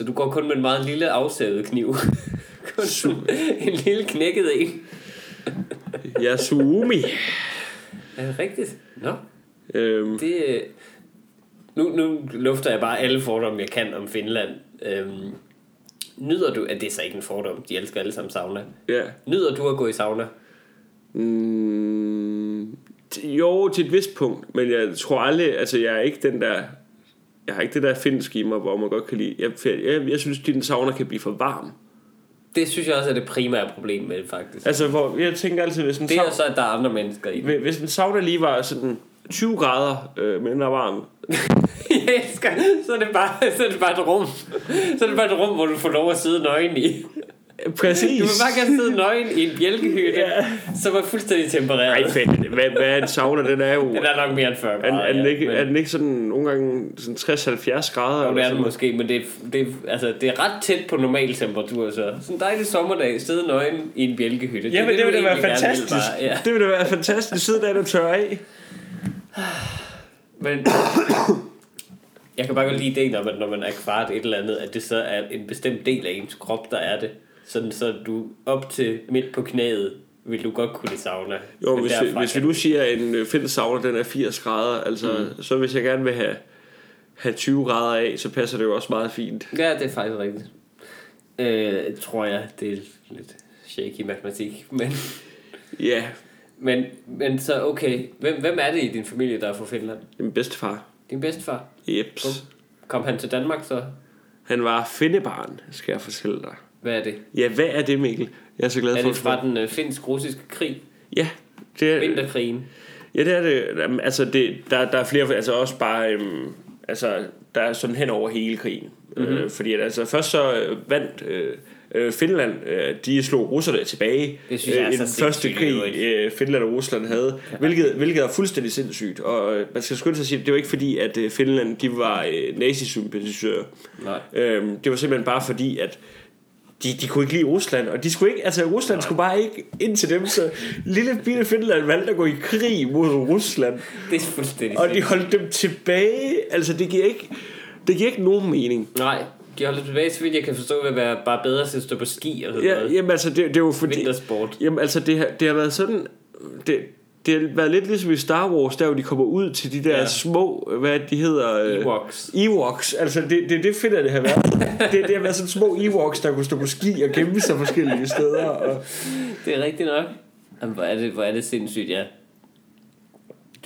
A: Så du går kun med en meget lille afsavet kniv. kun sådan en lille knækket en.
B: Yasumi.
A: Er det rigtigt? Nå.
B: øhm,
A: Det, øh, nu, nu lufter jeg bare alle fordomme, jeg kan om Finland. Øhm, nyder du, at det er så ikke en fordom, de elsker alle sammen sauna.
B: ja.
A: Nyder du at gå i sauna?
B: Mm, jo, til et vist punkt, men jeg tror aldrig, altså jeg er ikke den der, jeg har ikke det der finsk i mig, hvor man godt kan lide, jeg, jeg, jeg, synes, at din sauna kan blive for varm.
A: Det synes jeg også er det primære problem med det, faktisk.
B: Altså, hvor, jeg tænker altid, hvis en,
A: Det er så, at der er andre mennesker i det.
B: hvis en sauna lige var sådan 20 grader øh, mindre varm,
A: Jeg elsker, så er det bare, så er det bare et rum. Så er det bare et rum, hvor du får lov at sidde nøgen i.
B: præcis.
A: Du vil bare gerne sidde nøgen i en bjælkehytte,
B: Ja.
A: som er fuldstændig tempereret.
B: Ej, fedt. Hvad, hvad er en sauna? Den er jo...
A: Den er nok mere end 40
B: Er,
A: grader.
B: er, den ikke,
A: men-
B: er den ikke sådan nogle gange sådan 60-70 grader?
A: Jo, det
B: eller
A: er
B: sådan
A: den måske, men det er, det, er, altså, det er ret tæt på normal temperatur, så sådan en dejlig sommerdag, sidde nøgen i en bjælkehytte.
B: Ja, men det,
A: du
B: vil da være
A: vil,
B: fantastisk.
A: Ja.
B: Det vil da være fantastisk. Sidde der og tørre af.
A: Men Jeg kan bare godt lide ideen om, at når man er kvart et eller andet, at det så er en bestemt del af ens krop, der er det. Sådan så du op til midt på knæet, vil du godt kunne lide sauna.
B: Jo, hvis, vi,
A: derfra
B: hvis vi nu siger, at en øh, fælles sauna, den er 80 grader, altså, mm. så hvis jeg gerne vil have, have 20 grader af, så passer det jo også meget fint.
A: Ja, det er faktisk rigtigt. Øh, tror jeg, det er lidt shaky matematik. Men,
B: Ja,
A: men, men så okay, hvem, hvem er det i din familie, der er fra Finland?
B: min bedstefar.
A: Din bedstefar?
B: Jeps.
A: Kom han til Danmark så?
B: Han var finnebarn, skal jeg fortælle dig.
A: Hvad er det?
B: Ja, hvad er det, Mikkel? Jeg er så glad
A: Er
B: for
A: det
B: at
A: fra
B: spørge.
A: den øh, finsk-russiske krig?
B: Ja, det er,
A: Vinterkrigen?
B: ja, det er det. Jamen, Altså, det, der, der er flere, altså også bare, øhm, altså, der er sådan hen over hele krigen. Mm-hmm. Øh, fordi at, altså, først så øh, vandt øh, øh, Finland, øh, de slog russerne tilbage
A: Det synes jeg er
B: i den første krig, øh, Finland og Rusland havde, hvilket, hvilket er fuldstændig sindssygt. Og øh, man skal skynde sig at sige, at det var ikke fordi, at øh, Finland de var øh, nazisympatisører.
A: Nej.
B: Øhm, det var simpelthen bare fordi, at de, de kunne ikke lide Rusland, og de skulle ikke, altså Rusland Nej. skulle bare ikke ind til dem, så lille bitte Finland valgte at gå i krig mod Rusland,
A: Det er fuldstændig
B: og de holdt dem tilbage, altså det giver ikke, det giver ikke nogen mening.
A: Nej, de holder tilbage, så vidt jeg kan forstå, vil være bare bedre til at stå på ski sådan
B: Ja,
A: noget.
B: jamen altså, det, det er jo fordi,
A: Vintersport.
B: jamen altså, det har, det har været sådan, det, det har været lidt ligesom i Star Wars, der hvor de kommer ud til de der
A: Ja.
B: små, hvad er det, de hedder? øh,
A: Ewoks.
B: Ewoks, altså det, det, det finder det har været. det, det har været sådan små Ewoks, der kunne stå på ski og gemme sig forskellige steder. Og,
A: Det er rigtigt nok. Jamen, hvor er det, hvor er det sindssygt, ja.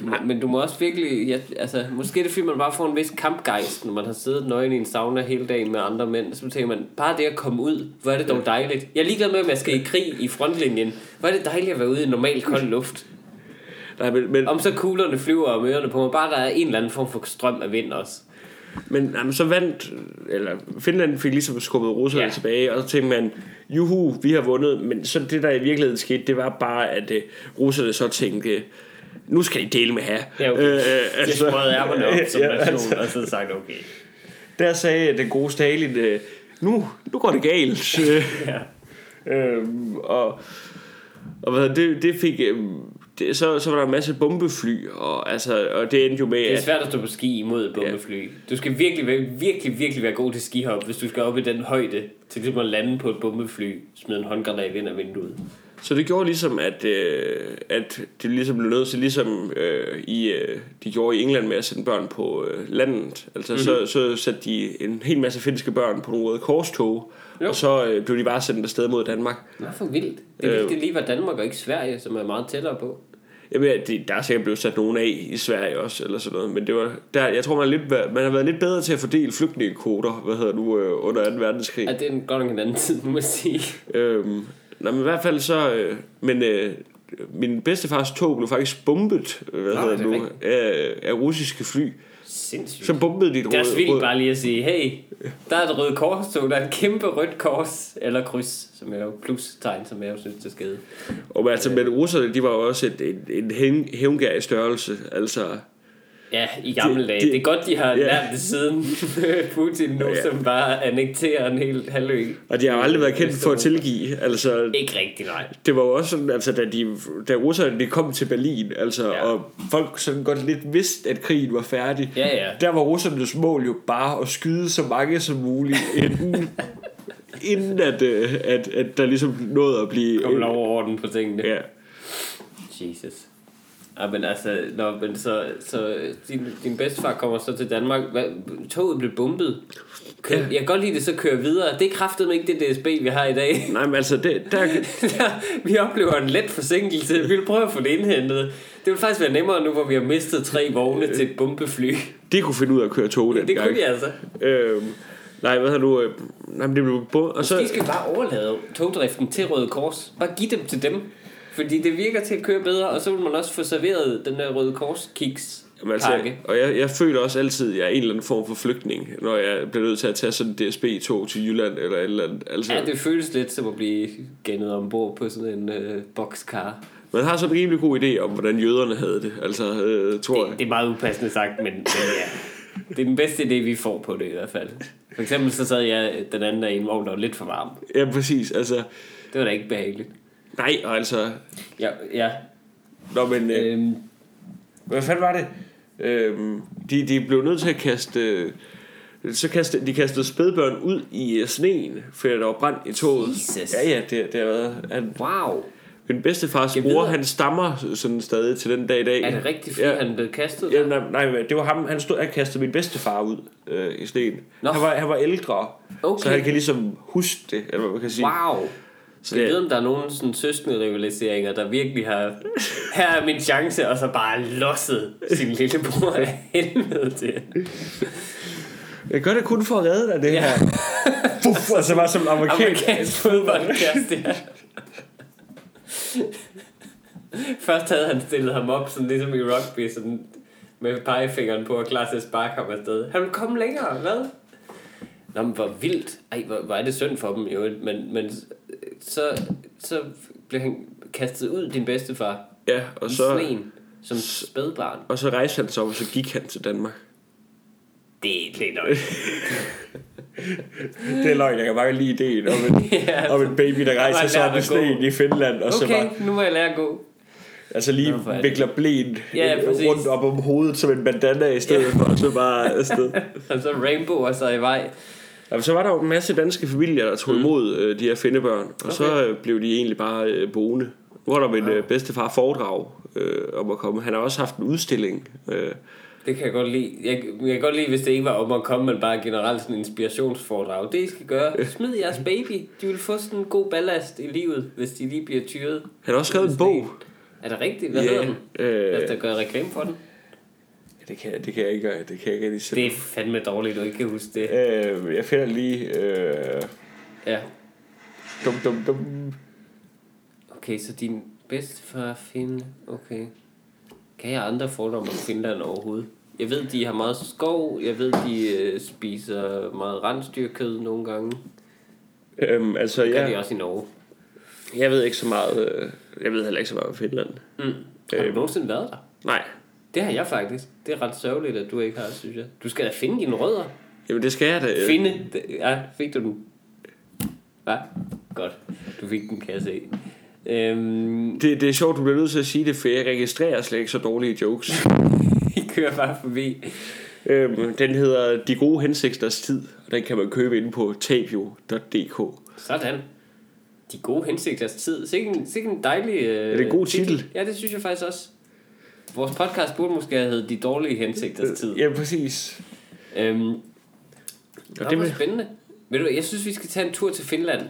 A: Du, må- men du må også virkelig, ja, altså, måske er det fordi, man bare får en vis kampgejst, når man har siddet nøgen i en sauna hele dagen med andre mænd. Så tænker man, bare det at komme ud, hvor er det dog dejligt. Jeg er ligeglad med, om jeg skal i krig i frontlinjen. Hvor er det dejligt at være ude i normal kold luft.
B: Nej, men, men,
A: Om så kuglerne flyver om ørerne på mig, bare der er en eller anden form for strøm af vind også.
B: men jamen, så vandt, eller Finland fik ligesom skubbet Rusland
A: Ja.
B: tilbage, og så tænkte man, juhu, vi har vundet. Men så det, der i virkeligheden skete, det var bare, at uh, russerne så tænkte, nu skal de dele med her.
A: Ja, okay.
B: Øh, øh,
A: Jeg sprøjede ærmerne op som
B: ja,
A: nation,
B: altså.
A: og så sagt, okay.
B: Der sagde den gode Stalin, øh, nu, nu går det galt.
A: Ja.
B: øhm, og og hvad, det, det fik... øhm, Det, så, så var der en masse bombefly, og, altså, og det endte jo med,
A: Det er svært at stå på ski imod et bombefly. Du skal virkelig, virkelig, virkelig være god til skihop, hvis du skal op i den højde, til ligesom at lande på et bombefly, smide en håndgranat ind af vinduet.
B: Så det gjorde ligesom, at, øh, at det ligesom blev nødt til, ligesom øh, i, øh, de gjorde i England med at sende børn på øh, landet. Altså
A: Mhm.
B: mm-hmm. så, så satte de en hel masse finske børn på nogle røde korstog,
A: Jo.
B: og så øh, blev de bare sendt afsted mod Danmark.
A: Nå, for vildt. Det er
B: Øh.
A: det lige var Danmark og ikke Sverige, som er meget tættere på.
B: Jamen, ja, det, der er sikkert blevet sat nogen af i Sverige også, eller sådan noget, men det var, der, jeg tror, man, er lidt, man har været lidt bedre til at fordele flygtningekoder, hvad hedder nu, øh, under 2. verdenskrig.
A: Ja, det er en, godt nok en anden tid, må jeg sige.
B: Øhm, nej, men i hvert fald så... Øh, men øh, min bedstefars tog blev faktisk bombet hvad
A: Nå,
B: hedder
A: er
B: nu, af, af russiske fly.
A: Sindssygt.
B: Så bombede de et
A: Det er også
B: røde-
A: vildt
B: røde-
A: bare lige at sige, hey, der er et røde kors, så der er et kæmpe rødt kors, eller kryds, som er jo plus-tegn, som jeg jo synes, det skade.
B: Og altså, men russerne, de var også en, en hævn- hævngær i størrelse. Altså,
A: Ja, i gamle
B: Det-
A: dage.
B: det-
A: Det er godt, de har
B: ja.
A: lært det siden Putin nu,
B: Ja.
A: som bare annekterer en hel halvø.
B: og de har jo aldrig været kendt for at tilgive. Altså,
A: Ikke rigtig, nej.
B: det var jo også sådan, altså, da, de, da russerne de kom til Berlin, altså,
A: Ja.
B: og folk sådan godt lidt vidste, at krigen var færdig.
A: Ja, ja.
B: Der var russernes mål jo bare at skyde så mange som muligt, inden, inden at, øh, at, at der ligesom nåede at blive...
A: Kom lov og orden på tingene.
B: Ja.
A: Jesus. Ja, men altså, når, men så, så din, din bedstefar kommer så til Danmark. Hvad, toget blev bumpet. Kør, Jeg kan godt lide det, så kører videre. Det er kraftet ikke det DSB, vi har i dag.
B: Nej, men altså, det, der,
A: vi oplever en let forsinkelse. Vi vil prøve at få det indhentet. Det vil faktisk være nemmere nu, hvor vi har mistet tre vogne til et bombefly.
B: de kunne finde ud af at køre tog den
A: Det
B: gang.
A: kunne de altså.
B: Øhm, nej, hvad har du... Øh, nej, men det blev og så.
A: De skal bare overlade togdriften til Røde Kors. Bare give dem til dem. Fordi det virker til at køre bedre, og så vil man også få serveret den der Røde Kors kiks
B: Jamen, altså, og jeg, jeg føler også altid, at jeg er en eller anden form for flygtning, når jeg bliver nødt til at tage sådan en DSB-tog til Jylland eller et eller andet. Altså,
A: Ja, det føles lidt som at blive gennet ombord på sådan en øh, boxcar.
B: Man har sådan en rimelig god idé om, hvordan jøderne havde det. Altså, øh, tror
A: Det,
B: jeg.
A: det er meget upassende sagt, men, men ja. Det er den bedste idé, vi får på det i hvert fald. For eksempel så sad jeg den anden dag i en vogn, der var lidt for varm.
B: Ja, præcis. Altså,
A: Det var da ikke behageligt.
B: Nej, og altså...
A: Ja, ja.
B: Nå, men... Øh,
A: Øhm,
B: hvad fanden var det? Øhm, de, de blev nødt til at kaste... Så kastede, de kastede spædbørn ud i øh, sneen, fordi der var brand i toget.
A: Jesus.
B: Ja, ja, det, det har været... Han,
A: Wow.
B: min bedstefars
A: ved-
B: han stammer sådan stadig til den dag i dag.
A: Er det rigtigt, fordi
B: Ja.
A: ja. han blev kastet?
B: Ja, nej, nej, det var ham, han, stod, han kastede min bedstefar ud øh, i sneen.
A: Nå.
B: Han var, han var ældre,
A: Okay.
B: så han kan ligesom huske det, eller hvad man kan sige.
A: Wow.
B: Så
A: jeg ved, om der er nogle sådan søskende rivaliseringer, der virkelig har... Her er min chance, og så bare losset sin lillebror af helvede til.
B: Jeg gør det kun for at redde dig, det ja. her. Puff, og så var som amerikansk.
A: Amerikansk fodboldkast, ja. Først havde han stillet ham op, sådan ligesom i rugby, sådan med pegefingeren på og klar til at sparke ham afsted. Han vil komme længere, hvad? Nå, men hvor vildt. Ej, hvor, hvor er det synd for dem jo. Men, men så, så blev han kastet ud, din bedstefar,
B: Ja, og
A: i
B: så,
A: sneen, som spædbarn.
B: og så rejste han sig op, og så gik han til Danmark.
A: Det er lidt løgn.
B: Det er løgn, jeg kan bare lide ideen om en,
A: Ja,
B: om en baby, der rejser sig op i sneen i Finland, og så
A: Okay,
B: bare,
A: nu må jeg lære at gå.
B: altså lige
A: Nå, er
B: vikler blæen
A: Ja, ja,
B: øh,
A: præcis.
B: rundt op om hovedet som en bandana i stedet for, og så bare afsted.
A: Og så Rainbow og så i vej.
B: Jamen, så var der jo en masse danske familier, der tog imod øh, de her findebørn, og så øh, blev de egentlig bare øh, boende. Var der min øh, bedstefar foredrag øh, om at komme. Han har også haft en udstilling. Øh,
A: Det kan jeg godt lide. Jeg, jeg kan godt lide, hvis det ikke var om at komme, men bare generelt sådan en inspirationsforedrag. Det I skal gøre, smid jeres baby. De vil få sådan en god ballast i livet, hvis de lige bliver tyret.
B: han har også skrevet en bog.
A: Er det rigtigt? Hvad
B: Ja,
A: hedder den? Lad os da
B: øh,
A: gøre reklame for den.
B: Det, kan, det kan jeg ikke gøre. Det kan jeg ikke selv.
A: Det er fandme dårligt, du ikke kan huske det.
B: Øh, jeg finder lige... Øh,
A: Ja.
B: dum, dum, dum.
A: Okay, så din bedstefar finde. Okay. Kan jeg andre fordomme om Finland overhovedet? Jeg ved, de har meget skov. Jeg ved, de øh, spiser meget rensdyrkød nogle gange.
B: Øhm, altså,
A: Det gør de
B: jeg,
A: også i Norge.
B: jeg ved ikke så meget... Øh, jeg ved heller ikke så meget om Finland.
A: Mm. Har du nogensinde været der?
B: Nej.
A: Det har jeg faktisk. Det er ret sørgeligt, at du ikke har, synes jeg. Du skal da finde dine rødder.
B: Jamen, det skal jeg da.
A: Finde. Ja, fik du den? Hvad? Godt. Du fik den, kan jeg se. Øhm,
B: Det, det er sjovt, du bliver nødt til at sige det, for jeg registrerer slet ikke så dårlige jokes.
A: I kører bare forbi.
B: øhm, den hedder De gode hensigters tid, og den kan man købe inde på tabio.dk.
A: Sådan. De gode hensigters tid. Sikke en, sikke en dejlig øh,
B: Er det en god titel?
A: Ja, det synes jeg faktisk også. Vores podcast burde måske have heddet De dårlige hensigters tid.
B: Ja, præcis.
A: Øhm,
B: Og
A: det
B: det
A: var spændende. Ved du, jeg synes, vi skal tage en tur til Finland.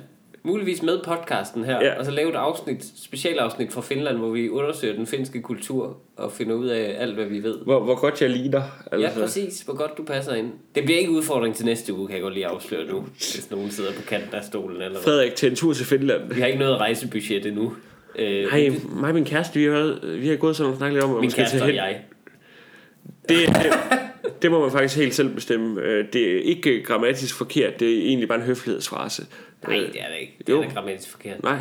A: Muligvis med podcasten her.
B: Ja.
A: Og så lave et afsnit, specialafsnit fra Finland, hvor vi undersøger den finske kultur og finder ud af alt, hvad vi ved.
B: hvor, hvor godt jeg ligner.
A: Ja, præcis. Hvor godt du passer ind. Det bliver ikke udfordring til næste uge, kan jeg godt lige afsløre nu. Hvis nogen sidder på kanten af stolen eller hvad.
B: Frederik til en tur til Finland.
A: Vi har ikke noget rejsebudget endnu. Øh,
B: Nej, mig og min kæreste, vi har, vi har gået sådan og snakket lidt om, at
A: min kæreste og
B: hen.
A: jeg.
B: Det, det, det må man faktisk helt selv bestemme. Øh, Det er ikke grammatisk forkert, det er egentlig bare en høflighedsfrase.
A: Nej,
B: Øh,
A: det er det ikke. Det
B: jo.
A: er da grammatisk forkert.
B: Nej.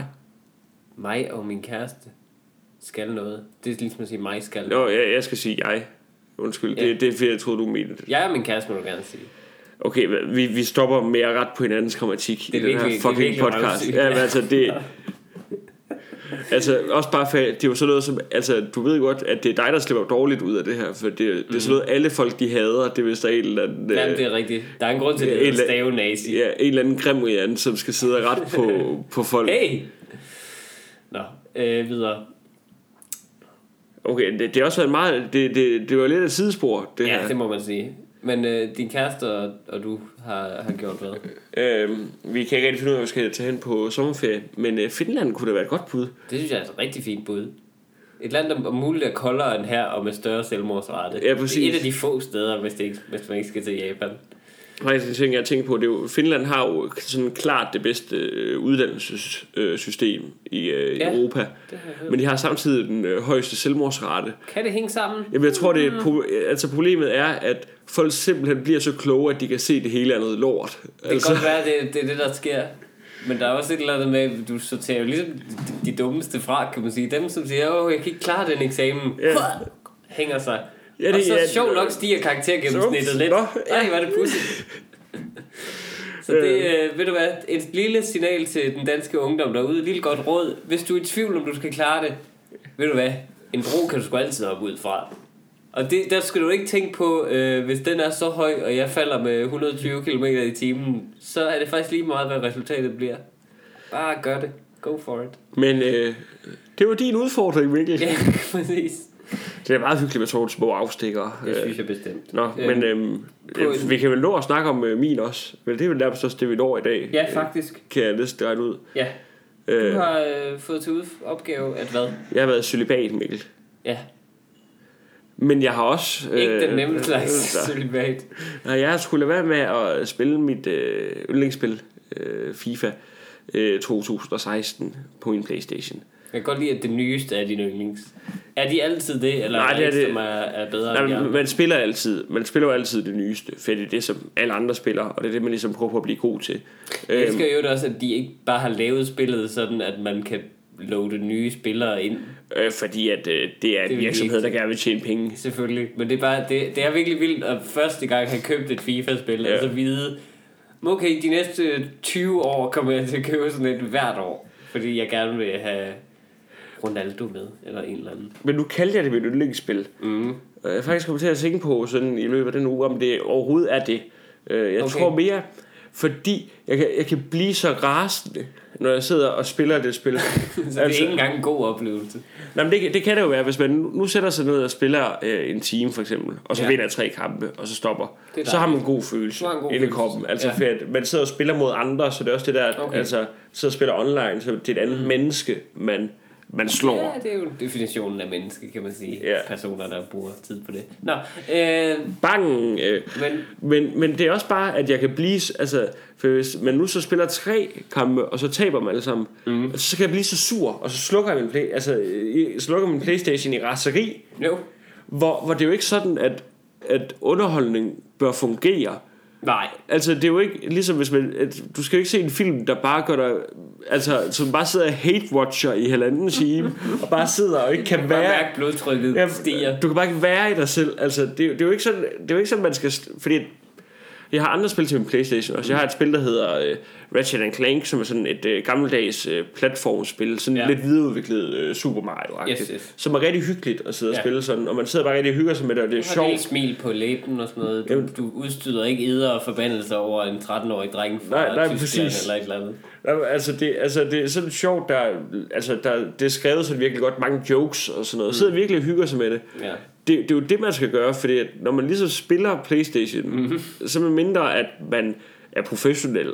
A: Mig og min kæreste skal noget. Det er ligesom at sige, mig skal.
B: Nå, jeg, jeg skal sige jeg. Undskyld,
A: Ja.
B: det, det er fordi, jeg troede, du mente det.
A: Jeg og min kæreste må du gerne sige.
B: Okay, vi, vi stopper med at rette på hinandens grammatik
A: Det er
B: i den her
A: virkelig- det er
B: fucking
A: virkelig
B: podcast. Ja, men altså, det... Altså, også bare for, det er jo sådan noget som, altså, du ved godt, at det er dig, der slipper dårligt ud af det her, for det, det er sådan noget, alle folk, de hader, det er hvis der er en eller anden,
A: Jamen,
B: øh,
A: det er rigtigt. Der er en grund til, at det
B: eller-
A: hedder stave-nazi.
B: ja, en eller anden grimrian, som skal sidde og rette på, på folk.
A: Hey! Nå, øh, videre.
B: Okay, det, det har også været meget, det, det, det var lidt et sidespor, det
A: Ja,
B: her.
A: det må man sige. Men øh, din kæreste og, og du har, har gjort hvad?
B: Øhm, vi kan ikke rigtig finde ud af, hvad vi skal tage hen på sommerferie, men øh, Finland kunne da være et godt bud.
A: Det synes jeg er et rigtig fint bud. Et land, der om muligt er koldere end her, og med større selvmordsrate.
B: Ja, præcis.
A: Det er et af de få steder, hvis, det ikke, hvis man ikke skal til Japan.
B: Faktisk en ting, jeg tænker på, det er jo, Finland har jo sådan klart det bedste øh, uddannelsessystem i øh,
A: Ja,
B: Europa, men de har samtidig den øh, højeste selvmordsrate.
A: Kan det hænge sammen?
B: Jamen, jeg tror, det er, et pro- altså problemet er, at folk simpelthen bliver så kloge, at de kan se, det hele noget lort.
A: Det kan altså. godt være, at det, det er det, der sker. Men der er også et eller andet med, at du sorterer jo ligesom de, de dummeste fra, kan man sige. Dem, som siger, åh, jeg kan ikke klare den eksamen.
B: Ja.
A: Hænger sig.
B: Ja,
A: Ja,
B: det-
A: og så
B: ja,
A: sjovt nok stiger karaktergennemsnittet lidt.
B: Nå,
A: Ej, hvor er det pudsigt. Så det, øh, ved du hvad, et lille signal til den danske ungdom derude, et lille godt råd. Hvis du er i tvivl, om du skal klare det, ved du hvad, en bro kan du sgu altid hoppe ud fra. Og det, der skal du ikke tænke på, øh, hvis den er så høj, og jeg falder med 120 km i timen, så er det faktisk lige meget, hvad resultatet bliver. Bare gør det. Go for it.
B: Men øh, det var din udfordring, Mikkel.
A: Ja, præcis.
B: Det er meget hyggeligt med sådan små afstikker.
A: Det
B: Øh,
A: synes jeg bestemt.
B: Nå,
A: Øh,
B: men øhm, vi kan vel nå at snakke om øh, min også. Men det er vel nærmest også det, vi når i dag.
A: Ja, faktisk.
B: Kan jeg næsten regne ud.
A: Ja. Du
B: Øh,
A: har øh, fået til opgave at hvad?
B: jeg har været celibat, Mikkel.
A: Ja,
B: Men jeg har også...
A: ikke den
B: øh,
A: nemme slags
B: øh,
A: celibat.
B: Nej, jeg skulle lade være med at spille mit øh, yndlingsspil, øh, FIFA øh, 2016, på min Playstation.
A: Jeg kan godt lide, at det nyeste er din yndlings. Er de altid det, eller
B: Nej,
A: er
B: det er det.
A: som er, er bedre
B: Nej,
A: end
B: man spiller altid, man spiller jo altid det nyeste, for det er det, som alle andre spiller, og det er det, man ligesom prøver på at blive god til.
A: Jeg
B: Øhm,
A: elsker jo også, at de ikke bare har lavet spillet sådan, at man kan loade nye spillere ind,
B: øh, fordi at øh, det er
A: Det
B: en virksomhed, der gerne vil tjene penge.
A: selvfølgelig. Men det er, bare, det, det er virkelig vildt at første gang have købt et FIFA-spil,
B: Ja.
A: ja. altså vide, okay, de næste 20 år kommer jeg til at købe sådan et hvert år, fordi jeg gerne vil have Ronaldo med, eller en eller anden.
B: Men nu kaldte jeg det mit yndlingsspil.
A: Mm.
B: Jeg er faktisk kommet til at tænke på sådan i løbet af den uge, om det overhovedet er det. Øh, Jeg
A: Okay.
B: tror mere, fordi jeg kan, jeg kan blive så rasende, når jeg sidder og spiller det spil.
A: Så det er ikke engang en god oplevelse.
B: Nej, men det, det kan det jo være, hvis man nu nu sætter sig ned og spiller øh, en time for eksempel, og så
A: Ja.
B: vinder tre kampe, og så stopper.
A: Er
B: Så har man en god følelse
A: en god
B: inde i kroppen. Altså,
A: Ja.
B: ja. man sidder og spiller mod andre, så det er også det der,
A: okay.
B: altså, sidder og spiller online, så det er et andet mm. menneske, man, man slår.
A: Ja, det er jo definitionen af menneske, kan man sige.
B: Ja.
A: Personer, der bruger tid på det. Nå, øh,
B: Bang! Øh,
A: men
B: Men, men det er også bare, at jeg kan blive... Altså, for hvis man nu så spiller tre kampe, og så taber man alle sammen, mm. så kan jeg blive så sur, og så slukker jeg min, play, altså, slukker min Playstation i raseri,
A: jo,
B: hvor, hvor det er jo ikke sådan, at, at underholdning bør fungere.
A: Nej.
B: Altså, det er jo ikke ligesom hvis man... At, du skal jo ikke se en film, der bare gør dig... Altså, som bare sidder hate-watcher i halvanden time, og bare sidder og ikke kan
A: Bare
B: være...
A: mærke blodtrykket
B: Ja,
A: stiger.
B: Du kan bare ikke være i dig selv. Altså, det, det, er jo ikke sådan, det er jo ikke sådan, man skal... Fordi jeg har andre spil til min Playstation også. Jeg har et spil, der hedder uh, Ratchet Clank, som er sådan et uh, gammeldags uh, platformspil. Sådan
A: Ja.
B: lidt videreudviklet uh, Super Mario.
A: Yes, yes.
B: Som er rigtig hyggeligt at sidde og
A: Ja.
B: spille sådan. Og man sidder bare rigtig og hygger sig med det, og det er
A: Du
B: sjovt.
A: smil på læben og sådan noget. Du,
B: Jamen.
A: du udstyder ikke eder og forbandelser over en 13-årig dreng fra
B: Nej, nej,
A: Tyskland
B: præcis.
A: eller et eller andet.
B: Jamen, Altså det, altså det er sådan sjovt, der, altså der, det er skrevet sådan virkelig godt, mange jokes og sådan noget. Mm. Sidder virkelig og hygger sig med det.
A: Ja.
B: Det, det er jo det, man skal gøre, fordi at når man ligesom spiller Playstation, mm-hmm. så med mindre, at man er professionel,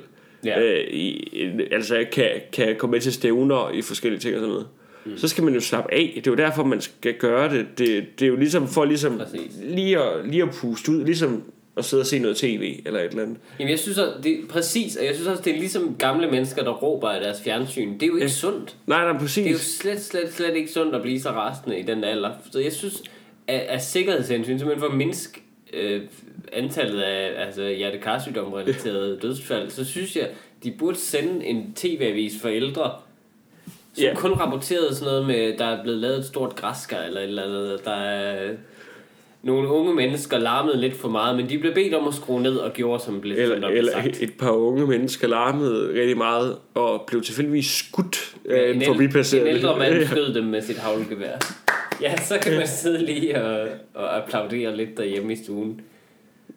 A: Ja.
B: øh, i, altså kan, kan komme med til stævner i forskellige ting og sådan noget, mm. så skal man jo slappe af. Det er jo derfor, man skal gøre det. Det, det er jo ligesom for ligesom
A: Præcis.
B: lige at, lige at puste ud, ligesom at sidde og se noget tv eller et eller andet.
A: Jamen jeg synes også, det er præcis, og jeg synes også, det er ligesom gamle mennesker, der råber af deres fjernsyn. Det er jo ikke
B: Ja.
A: sundt.
B: Nej, nej,
A: Det er jo
B: præcis.
A: slet, slet, slet ikke sundt at blive så rasende i den alder. Så jeg synes, at, at sikkerhedshensyn, simpelthen for at mindske øh, antallet af altså, hjertekarsygdom relaterede dødsfald, så synes jeg, de burde sende en tv-avis for ældre, som
B: Ja.
A: kun rapporterede sådan noget med, der er blevet lavet et stort græskar eller eller andet, der er nogle unge mennesker larmede lidt for meget, men de blev bedt om at skrue ned og gjorde, som blev, som
B: Eller,
A: blev
B: eller
A: sagt.
B: et par unge mennesker larmede rigtig meget og blev tilfældigvis skudt af en,
A: en,
B: forbipasserende.
A: en ældre mand
B: Ja.
A: skød dem med sit havlgevær. Ja, så kan man sidde lige og, og applaudere lidt derhjemme i stuen.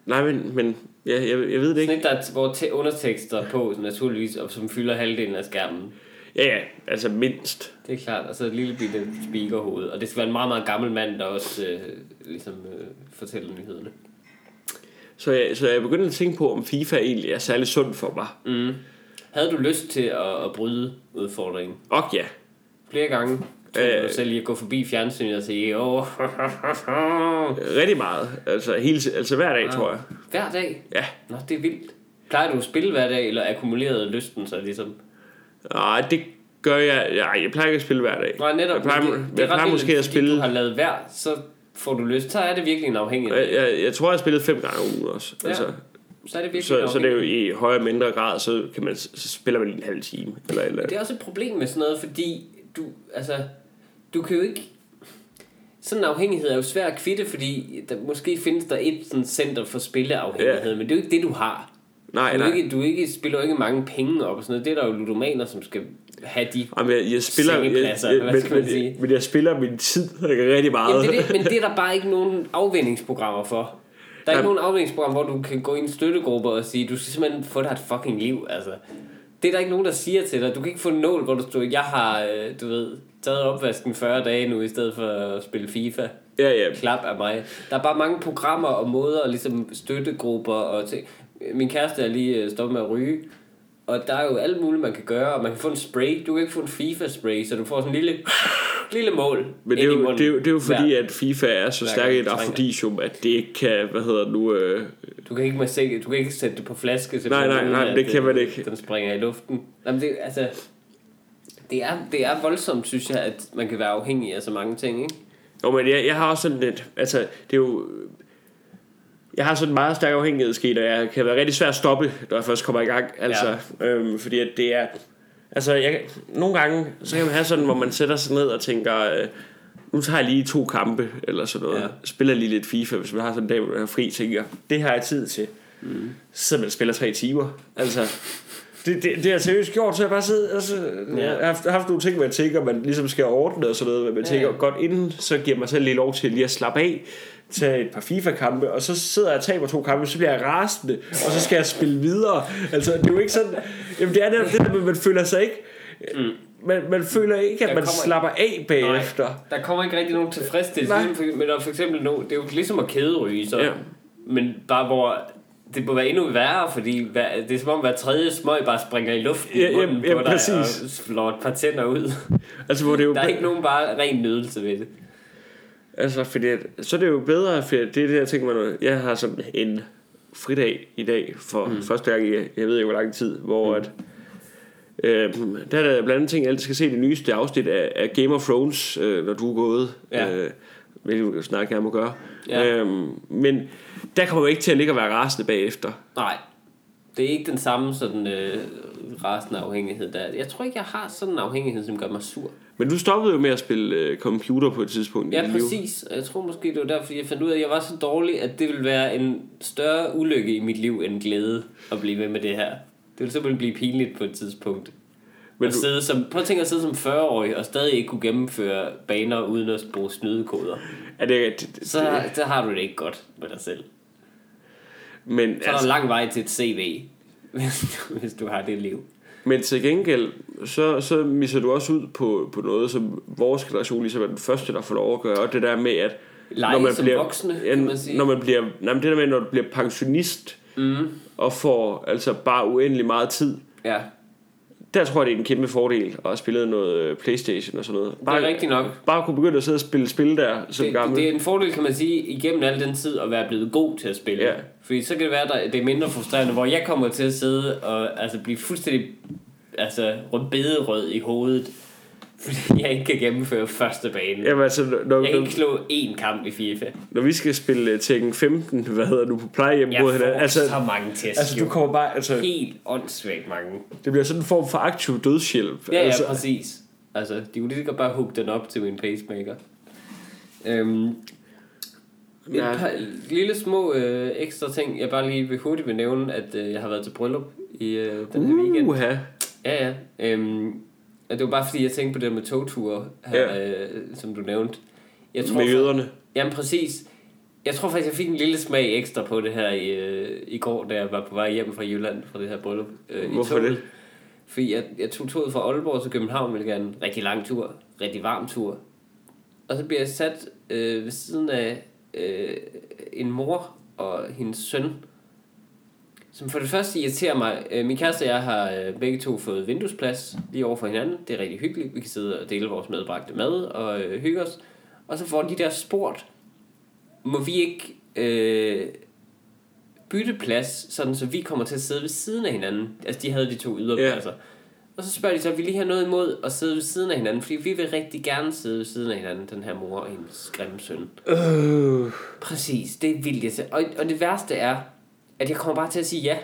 B: Nej, men, men ja, jeg, jeg ved det ikke.
A: Sådan et, der er, hvor te- undertekster på, naturligvis, og som fylder halvdelen af skærmen.
B: Ja, ja, altså mindst.
A: Det er klart, og så et lille bitte speakerhoved. Og det skal være en meget, meget gammel mand, der også øh, ligesom, øh, fortæller nyhederne.
B: Så jeg, så jeg begyndte at tænke på, om FIFA egentlig er særlig sund for mig.
A: Mm. Havde du lyst til at, at bryde udfordringen?
B: Og ja,
A: Flere gange tog
B: Øh.
A: du selv i at gå forbi fjernsynet og sige, åh,
B: rigtig meget. Altså, hele, altså hver dag, tror jeg.
A: hver dag?
B: Ja.
A: Nå, det er vildt. Plejer du at spille hver dag, eller akkumulerede lysten så ligesom?
B: Nej, det gør jeg. Nej, jeg plejer ikke at spille hver dag.
A: Nej, netop.
B: Jeg plejer, jeg
A: det, det
B: plejer
A: er ret
B: måske at spille...
A: du har lavet hver, så får du lyst. Så er det virkelig en afhængighed.
B: Jeg, jeg, jeg tror, jeg har spillet fem gange om ugen også.
A: Ja,
B: Altså,
A: Så er det virkelig
B: så, så det er jo i højere og mindre grad, så, kan man, så spiller man lige en halv time. Eller, eller.
A: Det er også et problem med sådan noget, fordi du, altså, du kan jo ikke... Sådan en afhængighed er jo svær at kvitte, fordi der, måske findes der et sådan center for spilleafhængighed,
B: Ja.
A: men det er jo ikke det, du har.
B: Nej,
A: Du,
B: nej.
A: ikke, du ikke, spiller jo ikke mange penge op og sådan noget. Det er der jo ludomaner, som skal have de
B: Jamen, jeg, jeg spiller, jeg,
A: Sengepladser,
B: jeg,
A: hvad
B: men,
A: skal man
B: men,
A: sige?
B: men jeg spiller min tid rigtig meget.
A: Jamen, det er det, men det er der bare ikke nogen afvendingsprogrammer for. Der er ikke
B: Jamen.
A: nogen afvendingsprogram, hvor du kan gå i en støttegruppe og sige, du skal simpelthen få dig et fucking liv. Altså, det er der ikke nogen, der siger til dig. Du kan ikke få en nål, hvor du står, jeg har, øh, du ved, taget opvasken 40 dage nu, i stedet for at spille FIFA.
B: ja, ja.
A: Klap af mig. Der er bare mange programmer og måder, ligesom støttegrupper og ting. Min kæreste er lige øh, stoppet med at ryge, og der er jo alt muligt, man kan gøre, og man kan få en spray. Du kan ikke få en FIFA-spray, så du får sådan en lille, lille mål
B: Men det er, jo, det, er jo, det er jo fordi, at FIFA er så
A: hver
B: stærk
A: gang
B: et afrodisium, at det ikke kan, hvad hedder nu, øh,
A: Du kan ikke, med du kan ikke sætte det på flaske.
B: Nej, nej,
A: simpelthen,
B: nej,
A: uden
B: det kan man ikke.
A: Den springer i luften. Jamen, det, altså, det, er, det er voldsomt, synes jeg, at man kan være afhængig af så mange ting, ikke?
B: Jo, men jeg, jeg har også sådan lidt, altså, det er jo, jeg har sådan en meget stærk afhængighedsskede, og jeg kan være rigtig svært at stoppe, når jeg først kommer i gang, altså, ja. øhm, fordi at det er, altså, jeg, nogle gange, så kan man have sådan, hvor man sætter sig ned og tænker, øh, nu tager jeg lige to kampe, eller sådan noget,
A: Ja.
B: spiller lige lidt FIFA, hvis man har sådan en dag, hvor man har fri, tænker, det har jeg tid til, mm. så man spiller tre timer, altså, det, det, det har jeg seriøst gjort, så jeg bare siddet, altså,
A: Ja.
B: jeg har haft, haft nogle ting, hvor jeg tænker, man ligesom skal ordne og sådan noget, men man tænker,
A: ja.
B: godt inden, så giver mig selv lige lov til lige at slappe af, tage et par FIFA-kampe, og så sidder jeg og taber to kampe, så bliver jeg rasende, og så skal jeg spille videre. Altså, det er jo ikke sådan, jamen det er netop det der, man føler sig ikke,
A: Mm.
B: man, man føler ikke, at
A: Der
B: man
A: kommer-
B: slapper af bagefter.
A: Nej, der kommer ikke rigtig nogen tilfredsstillelse. Men der er for eksempel no, det er jo ligesom at kæderyge, så.
B: Ja.
A: Men bare hvor det må være endnu værre, fordi hver, det er som om hver tredje smøg bare springer i luften
B: Ja, ja, ja,
A: på dig
B: præcis.
A: og slår et par tænder ud.
B: Altså, hvor det jo,
A: Der er ikke nogen bare ren nydelse ved det.
B: altså, fordi at, så er det jo bedre, for det er det, jeg tænker mig, jeg har sådan en fridag i dag, for mm. første gang i, jeg ved ikke hvor lang tid, hvor mm. at, øh, der er der blandt andet ting, jeg altid skal se det nyeste afsnit af, af Game of Thrones, øh, når du er gået,
A: Ja.
B: øh, hvilket vi snart gerne må gøre.
A: Ja.
B: Øhm, men der kommer jo ikke til at ligge og være rasende bagefter.
A: Nej, det er ikke den samme sådan øh, rasende afhængighed der. Jeg tror ikke, jeg har sådan en afhængighed, som gør mig sur.
B: Men du stoppede jo med at spille øh, computer på et tidspunkt i
A: Ja,
B: dit liv.
A: præcis. Og Jeg tror måske, det var derfor, fordi jeg fandt ud af, at jeg var så dårlig, at det ville være en større ulykke i mit liv end glæde at blive ved med det her. Det ville simpelthen blive pinligt på et tidspunkt.
B: Men
A: Men at
B: du-
A: sidde som, prøv at tænke at sidde som 40-årig og stadig ikke kunne gennemføre baner uden at bruge snydekoder.
B: Er det, det, det,
A: Så, så har du det ikke godt med dig selv.
B: Men,
A: Så er der
B: altså,
A: lang vej til et CV, hvis du, hvis du har det liv.
B: men til gengæld, så, så misser du også ud på, på noget, som vores generation ligesom er den første, der får lov at gøre. Og det der med, at
A: Lege som voksne,
B: ja,
A: kan man sige.
B: Når man bliver, nej, men det der med, når du bliver pensionist,
A: Mm.
B: og får altså bare uendelig meget tid,
A: Ja,
B: der tror jeg, det er en kæmpe fordel at have spillet noget øh, Playstation og sådan noget.
A: det er rigtigt nok.
B: Bare kunne begynde at sidde og spille spil der som
A: det,
B: gammel.
A: det er en fordel, kan man sige, igennem al den tid at være blevet god til at spille.
B: Ja.
A: Fordi så kan det være, at det er mindre frustrerende, hvor jeg kommer til at sidde og altså, blive fuldstændig altså, rødbederød i hovedet, fordi jeg ikke kan gennemføre første bane.
B: Jamen altså, når,
A: Jeg kan ikke slå én kamp i FIFA.
B: når vi skal spille uh, Tekken 15, hvad hedder du, på plejehjem
A: Jeg
B: mod hinanden, altså,
A: så mange tæsk.
B: altså du kommer bare, altså,
A: Helt åndssvagt mange.
B: det bliver sådan en form for aktiv dødshjælp.
A: Ja, ja,
B: altså,
A: præcis. Altså, de kunne lige bare hugge den op til min pacemaker. Øhm, et
B: Ja.
A: par lille små øh, ekstra ting, jeg bare lige vil hurtigt vil nævne, at øh, jeg har været til bryllup i øh, den her weekend.
B: Uha.
A: Ja, ja. Øhm, det var bare fordi, jeg tænkte på det med togture, her,
B: Ja.
A: øh, som du nævnte. Jeg
B: Med jøderne.
A: Jamen præcis. Jeg tror faktisk, jeg fik en lille smag ekstra på det her i, øh, i går, da jeg var på vej hjem fra Jylland fra det her bryllup. Øh, i
B: Hvorfor
A: toget.
B: det?
A: Fordi jeg, jeg tog toget fra Aalborg til København, hvilket er en rigtig lang tur, rigtig varm tur. Og så bliver jeg sat øh, ved siden af øh, en mor og hendes søn, som for det første irriterer mig. Øh, min kæreste og jeg har øh, begge to fået vinduesplads lige over for hinanden. Det er rigtig hyggeligt. Vi kan sidde og dele vores medbragte mad og øh, hygge os. Og så får de der spurgt, må vi ikke øh, bytte plads, sådan så vi kommer til at sidde ved siden af hinanden. Altså de havde de to yderpladser. Yeah. Og så spørger de så, vil I have noget imod at sidde ved siden af hinanden? Fordi vi vil rigtig gerne sidde ved siden af hinanden, den her mor og hendes grimme søn.
B: Øh.
A: Præcis, det er vildt. irriterende. Og, og det værste er, at jeg kommer bare til at sige ja.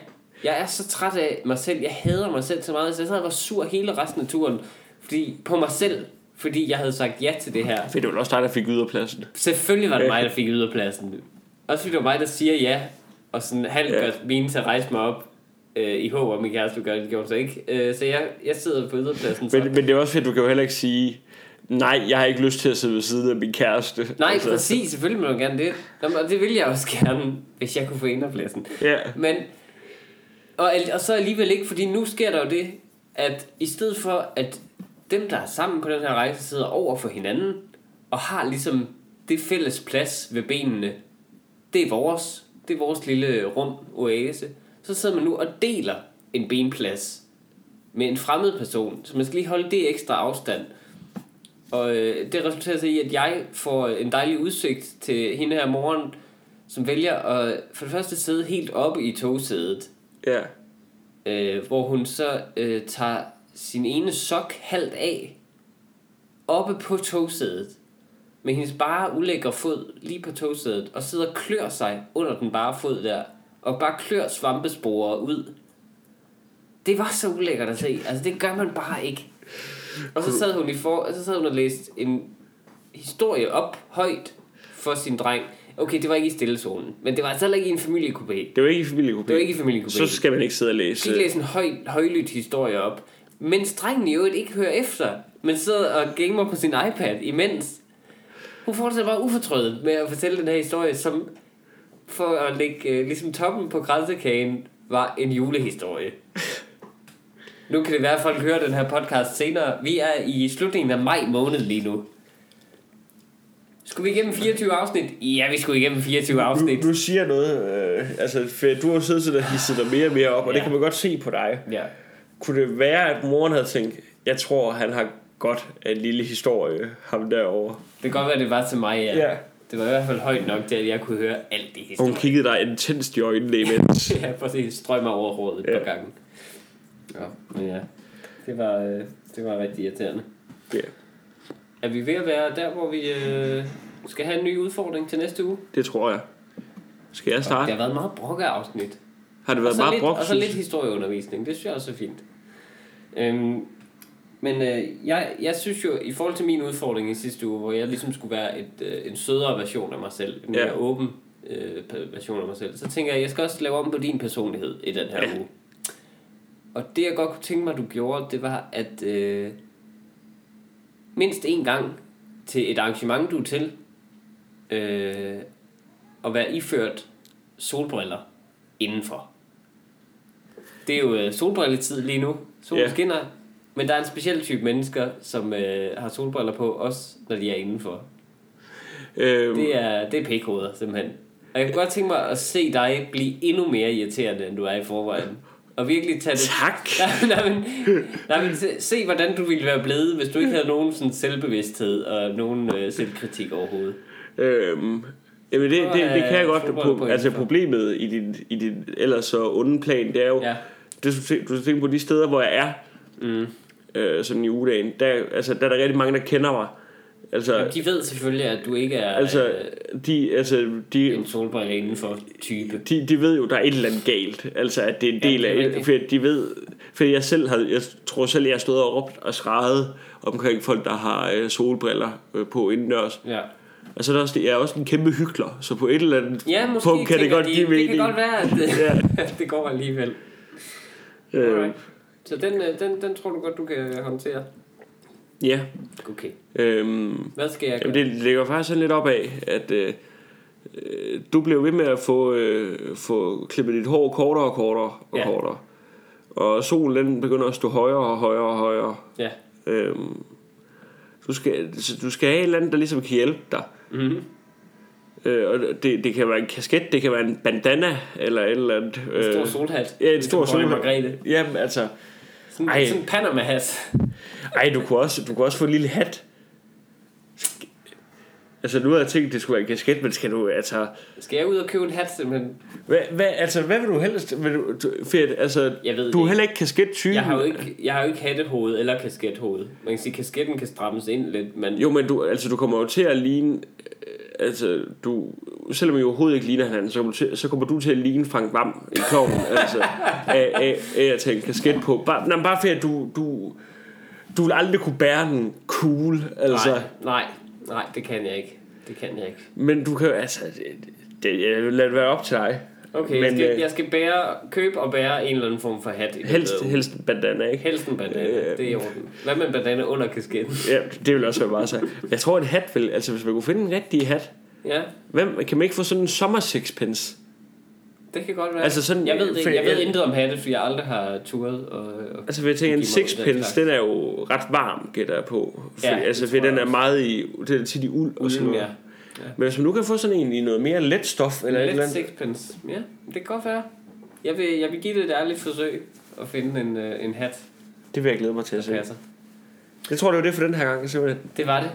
A: Jeg er så træt af mig selv. Jeg hader mig selv så meget. Så jeg sad og var sur hele resten af turen. Fordi, på mig selv. Fordi jeg havde sagt ja til det her.
B: For det var også dig, der fik yderpladsen.
A: Selvfølgelig var det mig, der fik yderpladsen. Også fordi det var mig, der siger ja. Og sådan halvt
B: Ja.
A: mine til at rejse mig op. øh, i håb om, min kæreste vil gøre det, det gjorde hun så ikke. Øh, så jeg, jeg sidder på yderpladsen. Så.
B: Men, men det er også fedt, du kan jo heller ikke sige, nej, jeg har ikke lyst til at sidde ved siden af min kæreste.
A: Nej, altså. præcis, selvfølgelig må du gerne det. Nå, men, og det vil jeg også gerne, hvis jeg kunne få inderpladsen.
B: Ja.
A: Men, og, og så alligevel ikke, fordi nu sker der jo det, at i stedet for, at dem, der er sammen på den her rejse, sidder over for hinanden, og har ligesom det fælles plads ved benene, det er vores, det er vores lille rum, oase, så sidder man nu og deler en benplads med en fremmed person, så man skal lige holde det ekstra afstand. Og øh, det resulterer så i, at jeg får en dejlig udsigt til hende her morgen, som vælger at for det første sidde helt oppe i togsædet,
B: Ja.
A: øh, hvor hun så øh, tager sin ene sok halvt af, oppe på togsædet, med hendes bare ulækre fod lige på togsædet, og sidder og klør sig under den bare fod der, og bare klør svampesporer ud. Det var så ulækkert at se. Altså, det gør man bare ikke. Og så sad hun, i for, og så sad hun og læste en historie op højt for sin dreng. Okay, det var ikke i stillezonen, men det var altså heller ikke i en familiekupé.
B: Det var ikke i familiekupé.
A: Det var ikke i familiekupé.
B: Så skal man ikke sidde og læse.
A: skal ikke læse en høj, højlydt historie op. Mens drengen i øvrigt ikke hører efter, men sidder og gamer på sin iPad imens. Hun fortsætter bare ufortrødet med at fortælle den her historie, som for at lægge øh, ligesom toppen på grænsekagen var en julehistorie. Nu kan det være, at folk hører den her podcast senere. Vi er i slutningen af maj måned lige nu. Skulle vi igennem 24 afsnit? Ja, vi skulle igennem 24 afsnit.
B: Du, du siger noget, øh, altså, for du har jo siddet sådan og hisset dig mere og mere op, og
A: Ja.
B: det kan man godt se på dig.
A: Ja.
B: Kunne det være, at moren havde tænkt, jeg tror, han har godt af en lille historie, ham derovre.
A: Det kan godt være, det var til mig, ja.
B: Ja.
A: Det var i hvert fald højt nok til, at jeg kunne høre alt det
B: Og hun
A: historie.
B: kiggede dig intenst i øjnene imens.
A: ja, præcis. Strøg mig over rådet et
B: Ja.
A: par gange. Ja, men ja. Det var, øh, det var rigtig irriterende.
B: ja,
A: Er vi ved at være der, hvor vi øh, skal have en ny udfordring til næste uge?
B: det tror jeg. Skal jeg
A: Det
B: starte?
A: har været meget brokke afsnit.
B: Har det
A: Og
B: været meget
A: lidt,
B: brok,
A: og så lidt historieundervisning. Det synes jeg også er fint. Øhm, men øh, jeg, jeg synes jo, i forhold til min udfordring i sidste uge, hvor jeg ligesom skulle være et, øh, en sødere version af mig selv, en
B: Ja.
A: mere åben øh, version af mig selv, så tænker jeg, jeg skal også lave om på din personlighed i den her
B: Ja.
A: uge. Og det jeg godt kunne tænke mig, du gjorde, det var at øh, mindst en gang til et arrangement, du er til, øh, at være iført solbriller indenfor. Det er jo øh, solbrilletid lige nu. Solen
B: Ja.
A: skinner. Men der er en speciel type mennesker, som øh, har solbriller på, også når de er indenfor.
B: Øhm,
A: Det er, det er pikhoveder, simpelthen. Og jeg kunne godt tænke mig at se dig blive endnu mere irriterende, end du er i forvejen. Og virkelig tage det...
B: Tak.
A: Nej, nej, men, nej, men se, se, hvordan du ville være blevet, hvis du ikke havde nogen sådan selvbevidsthed og nogen øh, selvkritik overhovedet.
B: Øhm, jamen det, det, det kan jeg
A: have
B: godt. På, altså problemet i din, i din ellers så onde plan, det er jo,
A: Ja.
B: det, du skal tænke på de steder, hvor jeg er,
A: Mm.
B: øh, sådan i ugedagen, der, altså, der er der rigtig mange, der kender mig. Altså,
A: Jamen, de ved selvfølgelig, at du ikke er
B: altså,
A: øh,
B: de, altså, de,
A: en solbrille indenfor type.
B: de, de ved jo, der er et eller andet galt. Altså, at det er en
A: Ja,
B: del
A: det er
B: af... For de ved... For jeg selv har... Jeg tror selv, jeg har stået og råbt og skrejet omkring folk, der har øh, solbriller øh, på indendørs.
A: Ja.
B: Altså, der er også, jeg er også en kæmpe hyggelig, så på et eller andet
A: Ja, måske
B: punkt kan det godt
A: de,
B: give
A: Det
B: mening.
A: kan godt være, at det,
B: Ja.
A: det går alligevel.
B: Øh.
A: Så den, øh, den, den tror du godt, du kan håndtere?
B: Ja.
A: Okay.
B: Øhm,
A: Hvad skal jeg gøre?
B: Jamen, det ligger faktisk sådan lidt op af, at øh, øh, du blev ved med at få, øh, få klippet dit hår kortere og kortere og
A: Ja.
B: kortere. Og solen den begynder at stå højere og højere og højere.
A: Ja.
B: Øhm, du, skal, du skal have et eller andet, der ligesom kan hjælpe dig.
A: Mm-hmm.
B: Øh, og det, det kan være en kasket, det kan være en bandana eller et eller andet.
A: En stor
B: øh,
A: solhat.
B: Ja, en stor
A: Ligesom Dronning
B: solhat.
A: Margrethe.
B: Jamen altså,
A: Sådan,
B: Ej.
A: sådan en Panama-hat.
B: ej, du kunne også, du kunne også få en lille hat. Altså nu har jeg tænkt, det skulle være en kasket, men skal du, altså...
A: Skal jeg ud og købe en hat simpelthen?
B: Hvad, hvad, altså, hvad vil du helst? Vil du, du, fedt, altså,
A: Jeg ved
B: du er heller ikke kasket-typen.
A: Jeg har jo ikke, jeg har jo ikke hattehoved eller kaskethoved. Man kan sige, at kasketten kan strammes ind lidt, men
B: Jo, men du, altså, du kommer jo til at ligne... Altså, du, selvom I overhovedet ikke ligner hinanden, så kommer, du til, så kommer du til at ligne Frank Vam i kloven, altså, af, af, af at tage en kasket på. Bare, nej, bare fordi, at du, du, du vil aldrig kunne bære den cool, altså.
A: nej, nej, nej, det kan jeg ikke. Det kan jeg ikke.
B: Men du kan jo, altså, det, det, lade det være op til dig.
A: Okay,
B: Men,
A: jeg, skal,
B: øh,
A: jeg skal bære, købe og bære en eller anden form for hat. i
B: Helst,
A: ugen.
B: helst en bandana, ikke?
A: Helst en bandana,
B: Øh,
A: det er i orden. Hvad med en bandana under kasketten?
B: Ja, det vil også være meget sejt. Jeg tror, en hat vil... Altså, hvis man kunne finde en rigtig hat...
A: Ja,
B: Hvem, kan man ikke få sådan en sommer sixpence?
A: det kan godt være.
B: Altså sådan-
A: jeg ved, det,
B: for
A: ikke. jeg ved
B: jeg-
A: intet om hatte, fordi jeg aldrig har turet. Og, og
B: Altså, vil jeg tænke, en
A: den
B: sixpence, den er jo ret varm, gætter jeg på. Fordi,
A: Ja,
B: altså, fordi den er meget i... Det er tit i uld og sådan noget.
A: ja.
B: Men hvis man nu kan få sådan en i noget mere let stof, eller et eller
A: Let
B: andet...
A: sixpence. Ja, det kan godt være. Jeg vil, jeg vil give det et ærligt forsøg at finde en, øh, en hat,
B: Det vil jeg glæde mig til at se.
A: passer.
B: Jeg tror, det var det for den her gang, simpelthen.
A: Det var det.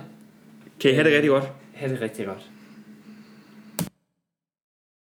B: Kan I have det rigtig godt?
A: Ha' det rigtig godt.